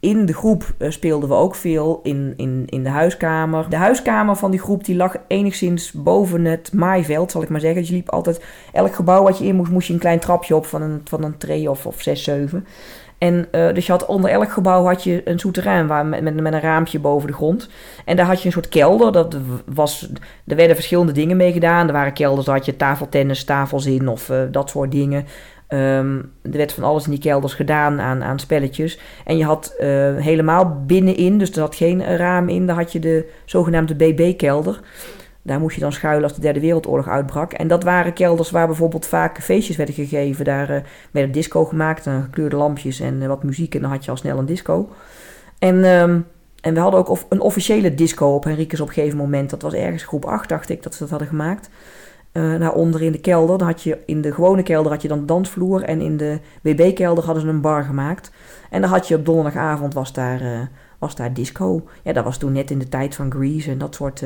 in de groep eh, speelden we ook veel in, in, in de huiskamer. De huiskamer van die groep die lag enigszins boven het maaiveld, zal ik maar zeggen. Dus je liep altijd, elk gebouw wat je in moest, moest je een klein trapje op van een, van een tree of, of zes, zeven. En eh, dus je had onder elk gebouw had je een souterrain waar, met, met, een raampje boven de grond. En daar had je een soort kelder. Dat was, er werden verschillende dingen mee gedaan. Er waren kelders, daar had je tafeltennis, tafels in of eh, dat soort dingen. Ehm, er werd van alles in die kelders gedaan aan, aan spelletjes. En je had eh, helemaal binnenin, dus er zat geen raam in, daar had je de zogenaamde BB-kelder. Daar moest je dan schuilen als de Derde Wereldoorlog uitbrak. En dat waren kelders waar bijvoorbeeld vaak feestjes werden gegeven. Daar eh, werd disco gemaakt, en gekleurde lampjes en eh, wat muziek. En dan had je al snel een disco. En, ehm, en we hadden ook een officiële disco op Henricus op een gegeven moment. Dat was ergens groep 8, dacht ik, dat ze dat hadden gemaakt. Eh daaronder in de kelder, dan had je in de gewone kelder had je dan dansvloer. En in de BB-kelder hadden ze een bar gemaakt. En dan had je op donderdagavond was daar, was daar disco. Ja, dat was toen net in de tijd van Grease en dat soort,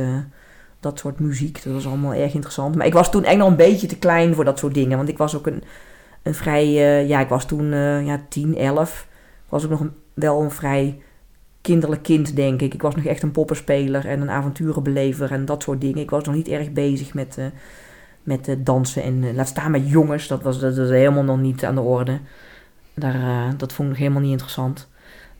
dat soort muziek. Dat was allemaal erg interessant. Maar ik was toen echt nog een beetje te klein voor dat soort dingen. Want ik was ook een, een vrij, eh, ja, ik was toen eh, ja, 10, 11. Ik was ook nog een, wel een vrij kinderlijk kind, denk ik. Ik was nog echt een poppenspeler en een avonturenbelever en dat soort dingen. Ik was nog niet erg bezig met, eh, met dansen en laat staan met jongens. Dat was, dat was helemaal nog niet aan de orde. Daar, dat vond ik helemaal niet interessant.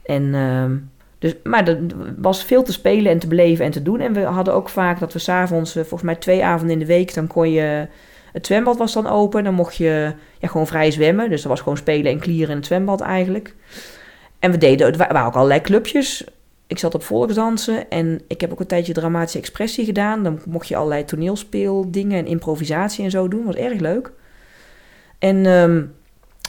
En, ehm, dus, maar er was veel te spelen en te beleven en te doen. En we hadden ook vaak dat we s'avonds, eh, volgens mij twee avonden in de week, dan kon je... Het zwembad was dan open, dan mocht je ja, gewoon vrij zwemmen. Dus dat was gewoon spelen en klieren in het zwembad eigenlijk. En we deden, er wa- waren ook allerlei clubjes. Ik zat op volksdansen en ik heb ook een tijdje dramatische expressie gedaan. Dan mocht je allerlei toneelspeeldingen en improvisatie en zo doen. was erg leuk. En ehm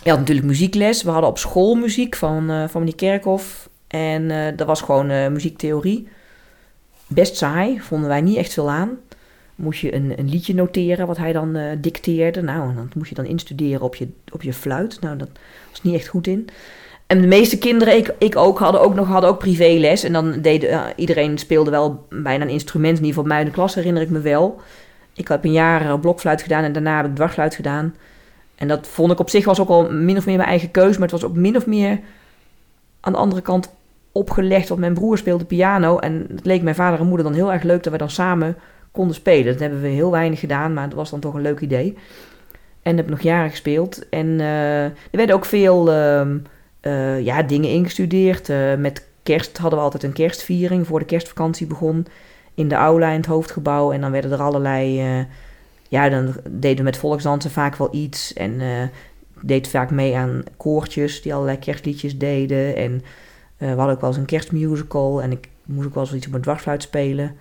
je had natuurlijk muziekles. We hadden op school muziek van, eh, van meneer Kerkhoff. En eh, dat was gewoon eh, muziektheorie. Best saai, vonden wij niet echt veel aan. Moest je een, een liedje noteren wat hij dan eh, dicteerde. Nou, dat moest je dan instuderen op je, op je fluit. Nou, dat was niet echt goed in. En de meeste kinderen, ik, ik ook, hadden ook nog hadden ook privéles. En dan eh, iedereen speelde wel bijna een instrument. In ieder geval mij in de klas herinner ik me wel. Ik heb een jaar blokfluit gedaan en daarna heb ik dwarsfluit gedaan. En dat vond ik op zich was ook al min of meer mijn eigen keuze. Maar het was ook min of meer aan de andere kant opgelegd. Want mijn broer speelde piano. En het leek mijn vader en moeder dan heel erg leuk dat we dan samen konden spelen. Dat hebben we heel weinig gedaan, maar dat was dan toch een leuk idee. En heb nog jaren gespeeld. En eh, er werden ook veel ehm, eh, ja, dingen ingestudeerd. Eh, met kerst hadden we altijd een kerstviering voor de kerstvakantie begon. In de aula in het hoofdgebouw. En dan werden er allerlei... ja, dan deden we met volksdansen vaak wel iets. En deed vaak mee aan koortjes die allerlei kerstliedjes deden. En eh, we hadden ook wel eens een kerstmusical. En ik moest ook wel eens iets op mijn dwarsfluit spelen.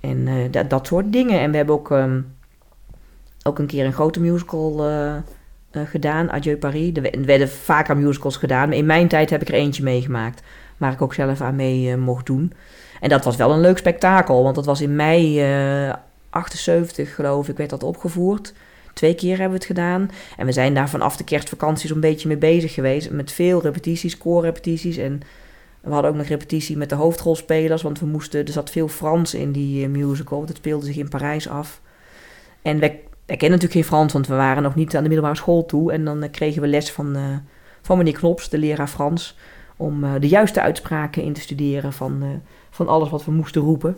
En eh, dat, dat soort dingen. En we hebben ook, ehm, ook een keer een grote musical eh, gedaan, Adieu Paris. Er we- er werden vaker musicals gedaan. Maar in mijn tijd heb ik er eentje meegemaakt. Waar ik ook zelf aan mee mocht doen. En dat was wel een leuk spektakel. Want dat was in mei eh 78, geloof ik, werd dat opgevoerd. Twee keer hebben we het gedaan. En we zijn daar vanaf de kerstvakantie zo'n beetje mee bezig geweest. Met veel repetities, koorrepetities. En we hadden ook nog repetitie met de hoofdrolspelers. Want we moesten, er zat veel Frans in die eh, musical. Dat speelde zich in Parijs af. En wij, wij kennen natuurlijk geen Frans, want we waren nog niet aan de middelbare school toe. En dan eh, kregen we les van, eh, van meneer Knops, de leraar Frans. Om de juiste uitspraken in te studeren van, van alles wat we moesten roepen.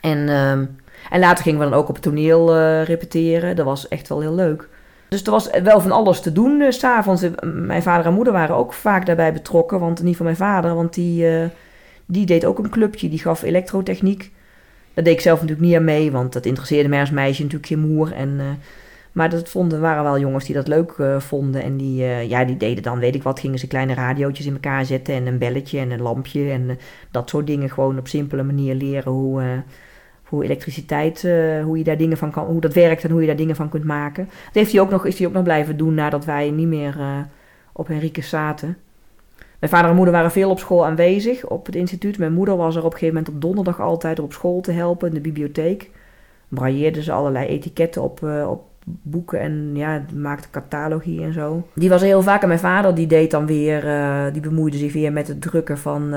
En, ehm, en later gingen we dan ook op het toneel eh, repeteren. Dat was echt wel heel leuk. Dus er was wel van alles te doen eh, s s'avonds. Mijn vader en moeder waren ook vaak daarbij betrokken. Want niet van mijn vader, want die, eh, die deed ook een clubje. Die gaf elektrotechniek. Daar deed ik zelf natuurlijk niet aan mee, want dat interesseerde mij als meisje natuurlijk geen moer. En, eh, Maar dat vonden, waren wel jongens die dat leuk eh, vonden. En die, eh, ja, die deden dan, weet ik wat, gingen ze kleine radiootjes in elkaar zetten. En een belletje en een lampje. En eh, dat soort dingen. Gewoon op simpele manier leren hoe, eh, hoe elektriciteit, eh, hoe je daar dingen van kan, hoe dat werkt en hoe je daar dingen van kunt maken. Dat heeft hij ook nog, is hij ook nog blijven doen nadat wij niet meer eh, op Henricus zaten. Mijn vader en moeder waren veel op school aanwezig op het instituut. Mijn moeder was er op een gegeven moment op donderdag altijd op school te helpen in de bibliotheek. Brailleerde ze allerlei etiketten op, eh, op boeken en ja, maakte catalogie en zo. Die was heel vaak en mijn vader die deed dan weer, die bemoeide zich weer met het drukken van,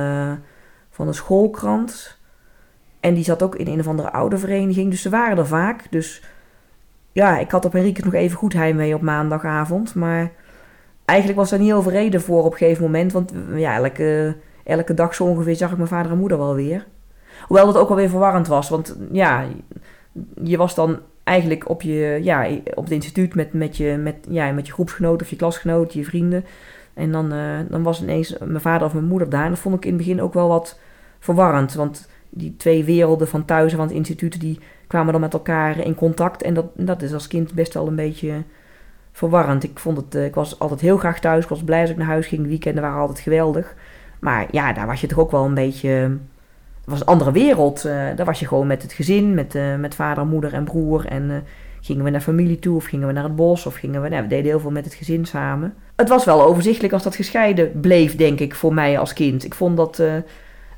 van de schoolkrant. En die zat ook in een of andere oude vereniging, dus ze waren er vaak. Dus ja, ik had op Henricus nog even goed heimwee op maandagavond, maar eigenlijk was daar niet over reden voor op een gegeven moment. Want ja, elke, elke dag zo ongeveer zag ik mijn vader en moeder wel weer. Hoewel dat ook wel weer verwarrend was. Want ja, je was dan eigenlijk op, je, ja, op het instituut met, met, je, met, ja, met je groepsgenoten of je klasgenoten, je vrienden. En dan, eh, dan was ineens mijn vader of mijn moeder daar. En dat vond ik in het begin ook wel wat verwarrend. Want die twee werelden van thuis en van het instituut, die kwamen dan met elkaar in contact. En dat, dat is als kind best wel een beetje verwarrend. Ik, vond het, eh, ik was altijd heel graag thuis. Ik was blij als ik naar huis ging. De weekenden waren altijd geweldig. Maar ja, daar was je toch ook wel een beetje... Het was een andere wereld. eh, daar was je gewoon met het gezin, met, eh, met vader, moeder en broer. En gingen we naar familie toe of gingen we naar het bos of gingen we... Nou, we deden heel veel met het gezin samen. Het was wel overzichtelijk als dat gescheiden bleef, denk ik, voor mij als kind. Ik vond dat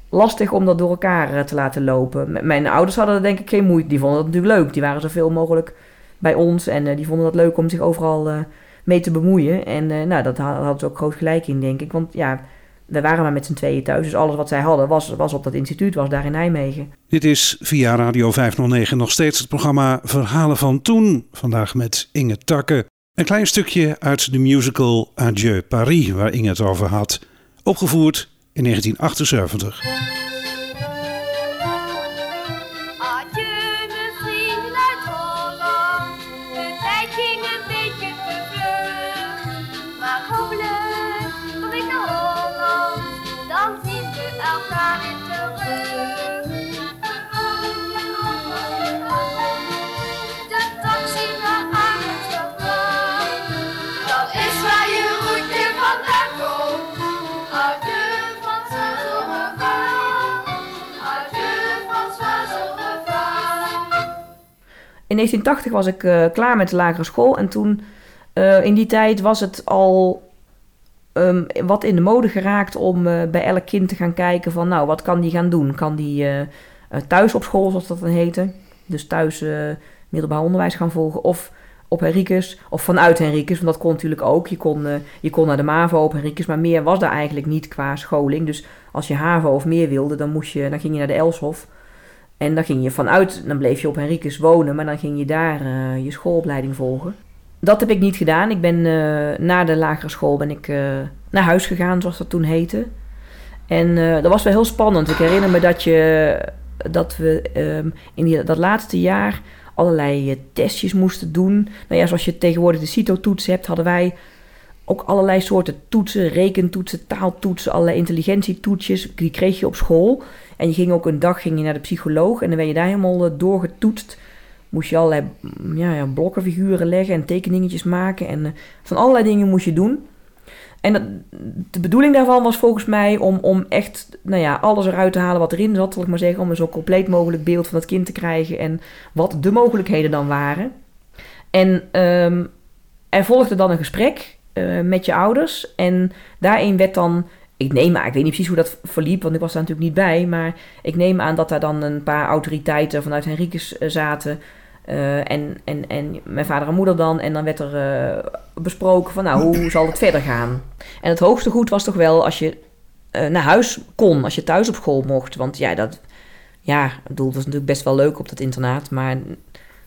lastig om dat door elkaar eh, te laten lopen. Mijn ouders hadden er denk ik geen moeite. Die vonden dat natuurlijk leuk. Die waren zoveel mogelijk bij ons en eh, die vonden dat leuk om zich overal eh, mee te bemoeien. En eh, nou, dat ha- hadden ze ook groot gelijk in, denk ik. Want ja, we waren maar met z'n tweeën thuis. Dus alles wat zij hadden was, was op dat instituut, was daar in Nijmegen. Dit is via Radio 509 nog steeds het programma Verhalen van Toen. Vandaag met Inge Takke. Een klein stukje uit de musical Adieu Paris, waar Inge het over had. Opgevoerd in 1978. In 1980 was ik eh, klaar met de lagere school. En toen, eh, in die tijd, was het al ehm, wat in de mode geraakt om eh, bij elk kind te gaan kijken van, nou, wat kan die gaan doen? Kan die thuis op school, zoals dat dan heette, dus thuis middelbaar onderwijs gaan volgen, of op Henricus, of vanuit Henricus, want dat kon natuurlijk ook. Je kon, je kon naar de MAVO op Henricus, maar meer was daar eigenlijk niet qua scholing. Dus als je HAVO of meer wilde, dan, moest je, dan ging je naar de Elshof. En dan ging je vanuit, dan bleef je op Henricus wonen, maar dan ging je daar eh, je schoolopleiding volgen. Dat heb ik niet gedaan. Ik ben eh, na de lagere school ben ik eh, naar huis gegaan, zoals dat toen heette. En dat was wel heel spannend. Ik herinner me dat, je, dat we ehm, in dat laatste jaar allerlei testjes moesten doen. Nou ja, zoals je tegenwoordig de CITO-toets hebt, hadden wij ook allerlei soorten toetsen, rekentoetsen, taaltoetsen, allerlei intelligentietoetsjes. Die kreeg je op school. En je ging ook een dag ging je naar de psycholoog en dan ben je daar helemaal eh, doorgetoetst. Moest je allerlei mm, ja, ja, blokkenfiguren leggen en tekeningetjes maken. En eh, van allerlei dingen moest je doen. En dat, de bedoeling daarvan was volgens mij om, om echt nou ja, alles eruit te halen wat erin zat, zal ik maar zeggen. Om een zo compleet mogelijk beeld van het kind te krijgen en wat de mogelijkheden dan waren. En ehm, er volgde dan een gesprek eh, met je ouders. En daarin werd dan, ik neem aan, ik weet niet precies hoe dat verliep, want ik was daar natuurlijk niet bij. Maar ik neem aan dat daar dan een paar autoriteiten vanuit Henricus eh, zaten. eh, en, en, en mijn vader en moeder dan. En dan werd er eh, besproken van, nou, hoe zal het verder gaan? En het hoogste goed was toch wel als je naar huis kon, als je thuis op school mocht. Want ja, dat, ja, bedoel, dat was natuurlijk best wel leuk op dat internaat. Maar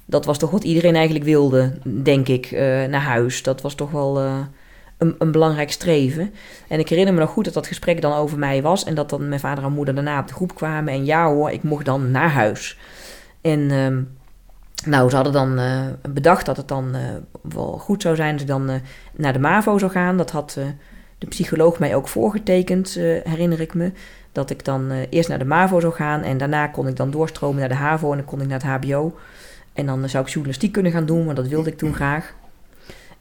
dat was toch wat iedereen eigenlijk wilde, denk ik, naar huis. Dat was toch wel een, een belangrijk streven. En ik herinner me nog goed dat dat gesprek dan over mij was. En dat dan mijn vader en moeder daarna op de groep kwamen. En ja hoor, ik mocht dan naar huis. En ehm, nou, ze hadden dan eh, bedacht dat het dan eh, wel goed zou zijn als ik dan eh, naar de MAVO zou gaan. Dat had de psycholoog mij ook voorgetekend, herinner ik me. Dat ik dan eerst naar de MAVO zou gaan en daarna kon ik dan doorstromen naar de HAVO en dan kon ik naar het HBO. En dan zou ik journalistiek kunnen gaan doen, want dat wilde ik toen graag.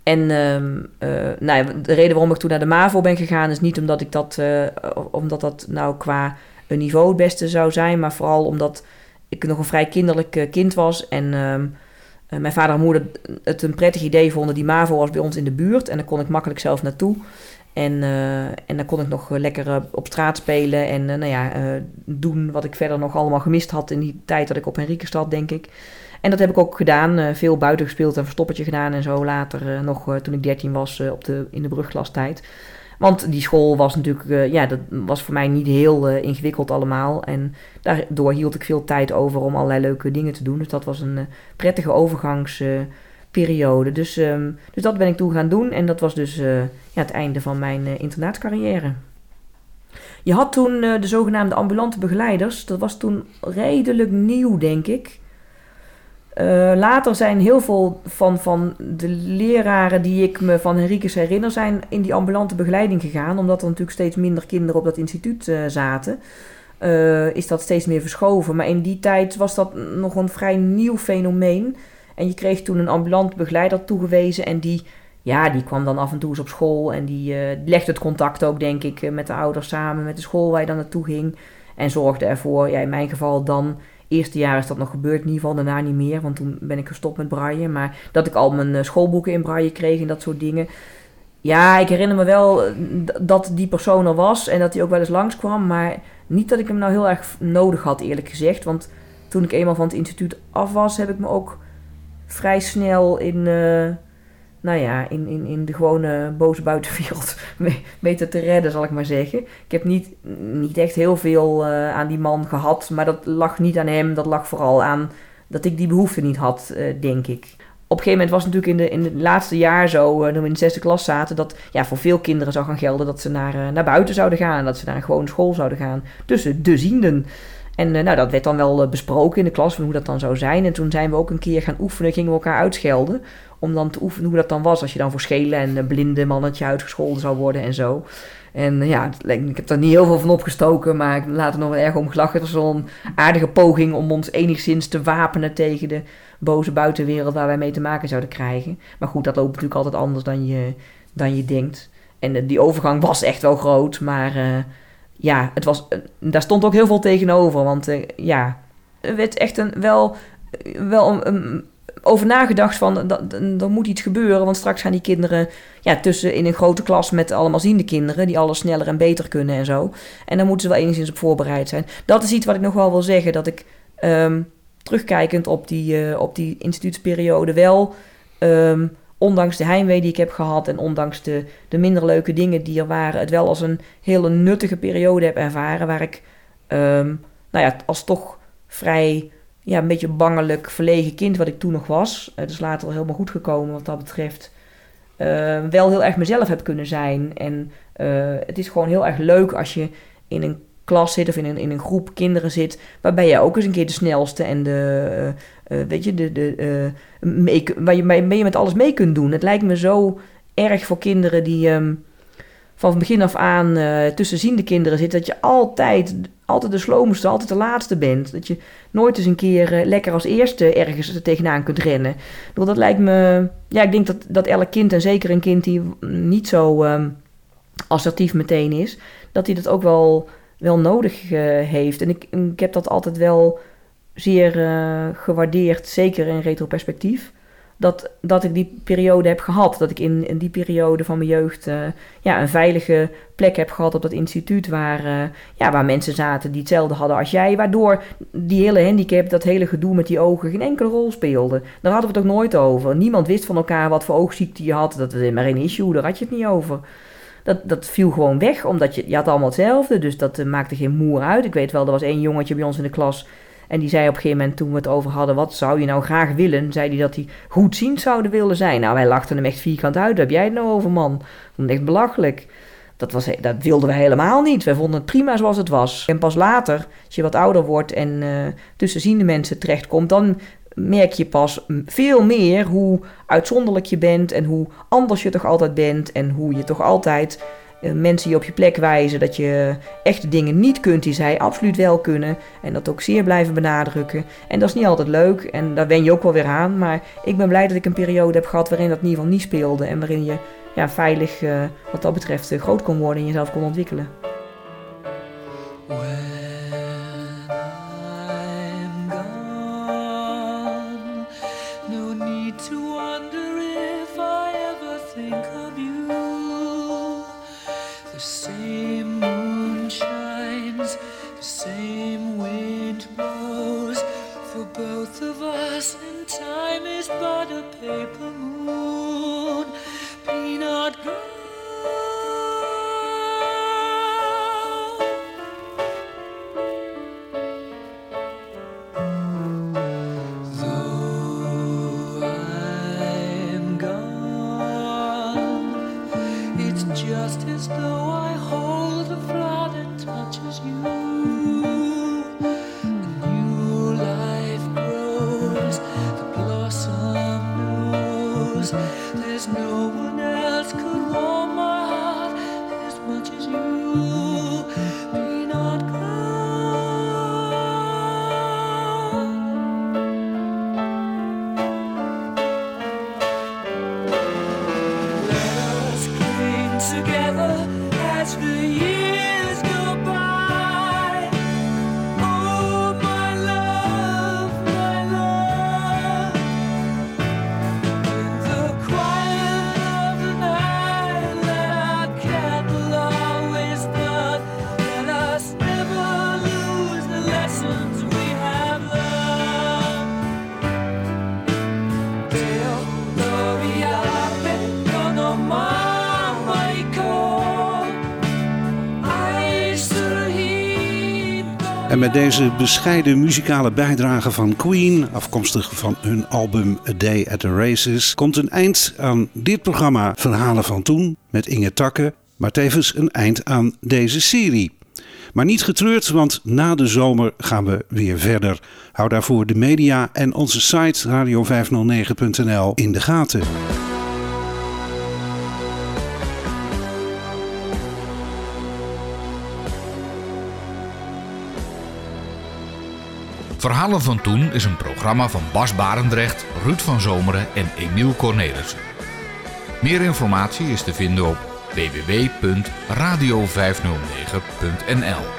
En ehm, eh, nou de reden waarom ik toen naar de MAVO ben gegaan is niet omdat ik dat, eh, omdat dat nou qua een niveau het beste zou zijn, maar vooral omdat ik nog een vrij kinderlijk eh, kind was. En ehm, eh, mijn vader en moeder het een prettig idee vonden. Die MAVO was bij ons in de buurt en daar kon ik makkelijk zelf naartoe. En, en dan kon ik nog lekker op straat spelen en nou ja, doen wat ik verder nog allemaal gemist had in die tijd dat ik op Henrike zat, denk ik. En dat heb ik ook gedaan. eh, veel buiten gespeeld en verstoppertje gedaan en zo later eh, nog eh, toen ik 13 was op de, in de brugklastijd. Want die school was natuurlijk, ja, dat was voor mij niet heel ingewikkeld allemaal. En daardoor hield ik veel tijd over om allerlei leuke dingen te doen. Dus dat was een prettige overgangsperiode. dus, ehm, dus dat ben ik toen gaan doen. En dat was dus ja, het einde van mijn internaatscarrière. Je had toen de zogenaamde ambulante begeleiders. Dat was toen redelijk nieuw, denk ik. Eh, later zijn heel veel van, van de leraren die ik me van Henriques herinner, zijn in die ambulante begeleiding gegaan. Omdat er natuurlijk steeds minder kinderen op dat instituut eh, zaten. eh, is dat steeds meer verschoven. Maar in die tijd was dat nog een vrij nieuw fenomeen. En je kreeg toen een ambulant begeleider toegewezen. En die, ja, die kwam dan af en toe eens op school. En die legde het contact ook, denk ik, met de ouders samen, met de school waar je dan naartoe ging. En zorgde ervoor, ja, in mijn geval dan Eerste jaar is dat nog gebeurd, in ieder geval daarna niet meer, want toen ben ik gestopt met braaien. Maar dat ik al mijn eh, schoolboeken in braaien kreeg en dat soort dingen. Ja, ik herinner me wel eh, dat die persoon er was en dat hij ook wel eens langskwam. Maar niet dat ik hem nou heel erg nodig had, eerlijk gezegd. Want toen ik eenmaal van het instituut af was, heb ik me ook vrij snel in, eh, nou ja, in, in, in de gewone boze buitenwereld weten te redden, zal ik maar zeggen. Ik heb niet, niet echt heel veel eh, aan die man gehad, maar dat lag niet aan hem. Dat lag vooral aan dat ik die behoefte niet had, eh, denk ik. Op een gegeven moment was het natuurlijk in, de, in het laatste jaar zo, eh, toen we in de zesde klas zaten, dat ja, voor veel kinderen zou gaan gelden dat ze naar, naar buiten zouden gaan. Dat ze naar een gewone school zouden gaan. Tussen de zienden. En nou, dat werd dan wel besproken in de klas, van hoe dat dan zou zijn. En toen zijn we ook een keer gaan oefenen, gingen we elkaar uitschelden. Om dan te oefenen hoe dat dan was als je dan voor schelen en blinde mannetje uitgescholden zou worden en zo. En eh, ja, het ik heb daar niet heel veel van opgestoken, maar ik heb later nog wel erg om gelachen. Het was wel een aardige poging om ons enigszins te wapenen tegen de boze buitenwereld waar wij mee te maken zouden krijgen. Maar goed, dat loopt natuurlijk altijd anders dan je, dan je denkt. En eh, die overgang was echt wel groot, maar eh, ja, het was, daar stond ook heel veel tegenover. Want ja, er werd echt een, wel, wel een- over nagedacht van, dat, er moet iets gebeuren. Want straks gaan die kinderen ja, tussen in een grote klas met allemaal ziende kinderen... die alles sneller en beter kunnen en zo. En daar moeten ze wel enigszins op voorbereid zijn. Dat is iets wat ik nog wel wil zeggen, dat ik... ehm, terugkijkend op die, eh, op die instituutsperiode wel... ehm, ondanks de heimwee die ik heb gehad en ondanks de, de minder leuke dingen die er waren, het wel als een hele nuttige periode heb ervaren. Waar ik, ehm, nou ja, als toch vrij, ja, een beetje bangelijk, verlegen kind wat ik toen nog was. Het is later wel helemaal goed gekomen wat dat betreft. eh, wel heel erg mezelf heb kunnen zijn. En eh, het is gewoon heel erg leuk als je in een klas zit of in een, in een groep kinderen zit, waarbij je ook eens een keer de snelste en de, eh, weet je, de, de, mee, waar je, mee, met alles mee kunt doen. Het lijkt me zo erg voor kinderen die ehm, van begin af aan tussenziende kinderen zitten, dat je altijd, altijd de slomste, altijd de laatste bent. Dat je nooit eens een keer eh, lekker als eerste ergens er tegenaan kunt rennen. Bedoel, dat lijkt me, ja, ik denk dat, dat elk kind, en zeker een kind die niet zo ehm, assertief meteen is, dat hij dat ook wel, wel nodig eh, heeft. En ik, ik heb dat altijd wel zeer eh, gewaardeerd, zeker in retroperspectief. Dat, dat ik die periode heb gehad. Dat ik in, in die periode van mijn jeugd eh, ja, een veilige plek heb gehad op dat instituut. Waar, eh, ja, waar mensen zaten die hetzelfde hadden als jij. Waardoor die hele handicap, dat hele gedoe met die ogen geen enkele rol speelde. Daar hadden we het ook nooit over. Niemand wist van elkaar wat voor oogziekte je had. Dat was maar een issue, daar had je het niet over. Dat, dat viel gewoon weg, omdat je, je had allemaal hetzelfde. Dus dat eh, maakte geen moer uit. Ik weet wel, er was één jongetje bij ons in de klas... En die zei op een gegeven moment, toen we het over hadden, wat zou je nou graag willen? Zei hij dat hij goedziend zouden willen zijn. Nou, wij lachten hem echt vierkant uit. Heb jij het nou over, man? Vond echt belachelijk. Dat, was, dat wilden wij helemaal niet. Wij vonden het prima zoals het was. En pas later, als je wat ouder wordt en uh, tussenziende mensen terechtkomt, dan merk je pas veel meer hoe uitzonderlijk je bent en hoe anders je toch altijd bent en hoe je toch altijd mensen je op je plek wijzen dat je echte dingen niet kunt die zij absoluut wel kunnen. En dat ook zeer blijven benadrukken. En dat is niet altijd leuk en daar wen je ook wel weer aan. Maar ik ben blij dat ik een periode heb gehad waarin dat in ieder geval niet speelde. En waarin je ja, veilig eh, wat dat betreft eh, groot kon worden en jezelf kon ontwikkelen. Time is but a paper moon. Be not gone. Together as the years Met deze bescheiden muzikale bijdrage van Queen, afkomstig van hun album A Day at the Races, komt een eind aan dit programma Verhalen van Toen met Inge Takke, maar tevens een eind aan deze serie. Maar niet getreurd, want na de zomer gaan we weer verder. Hou daarvoor de media en onze site radio509.nl in de gaten. Verhalen van Toen is een programma van Bas Barendrecht, Ruud van Zomeren en Emiel Cornelissen. Meer informatie is te vinden op www.radio509.nl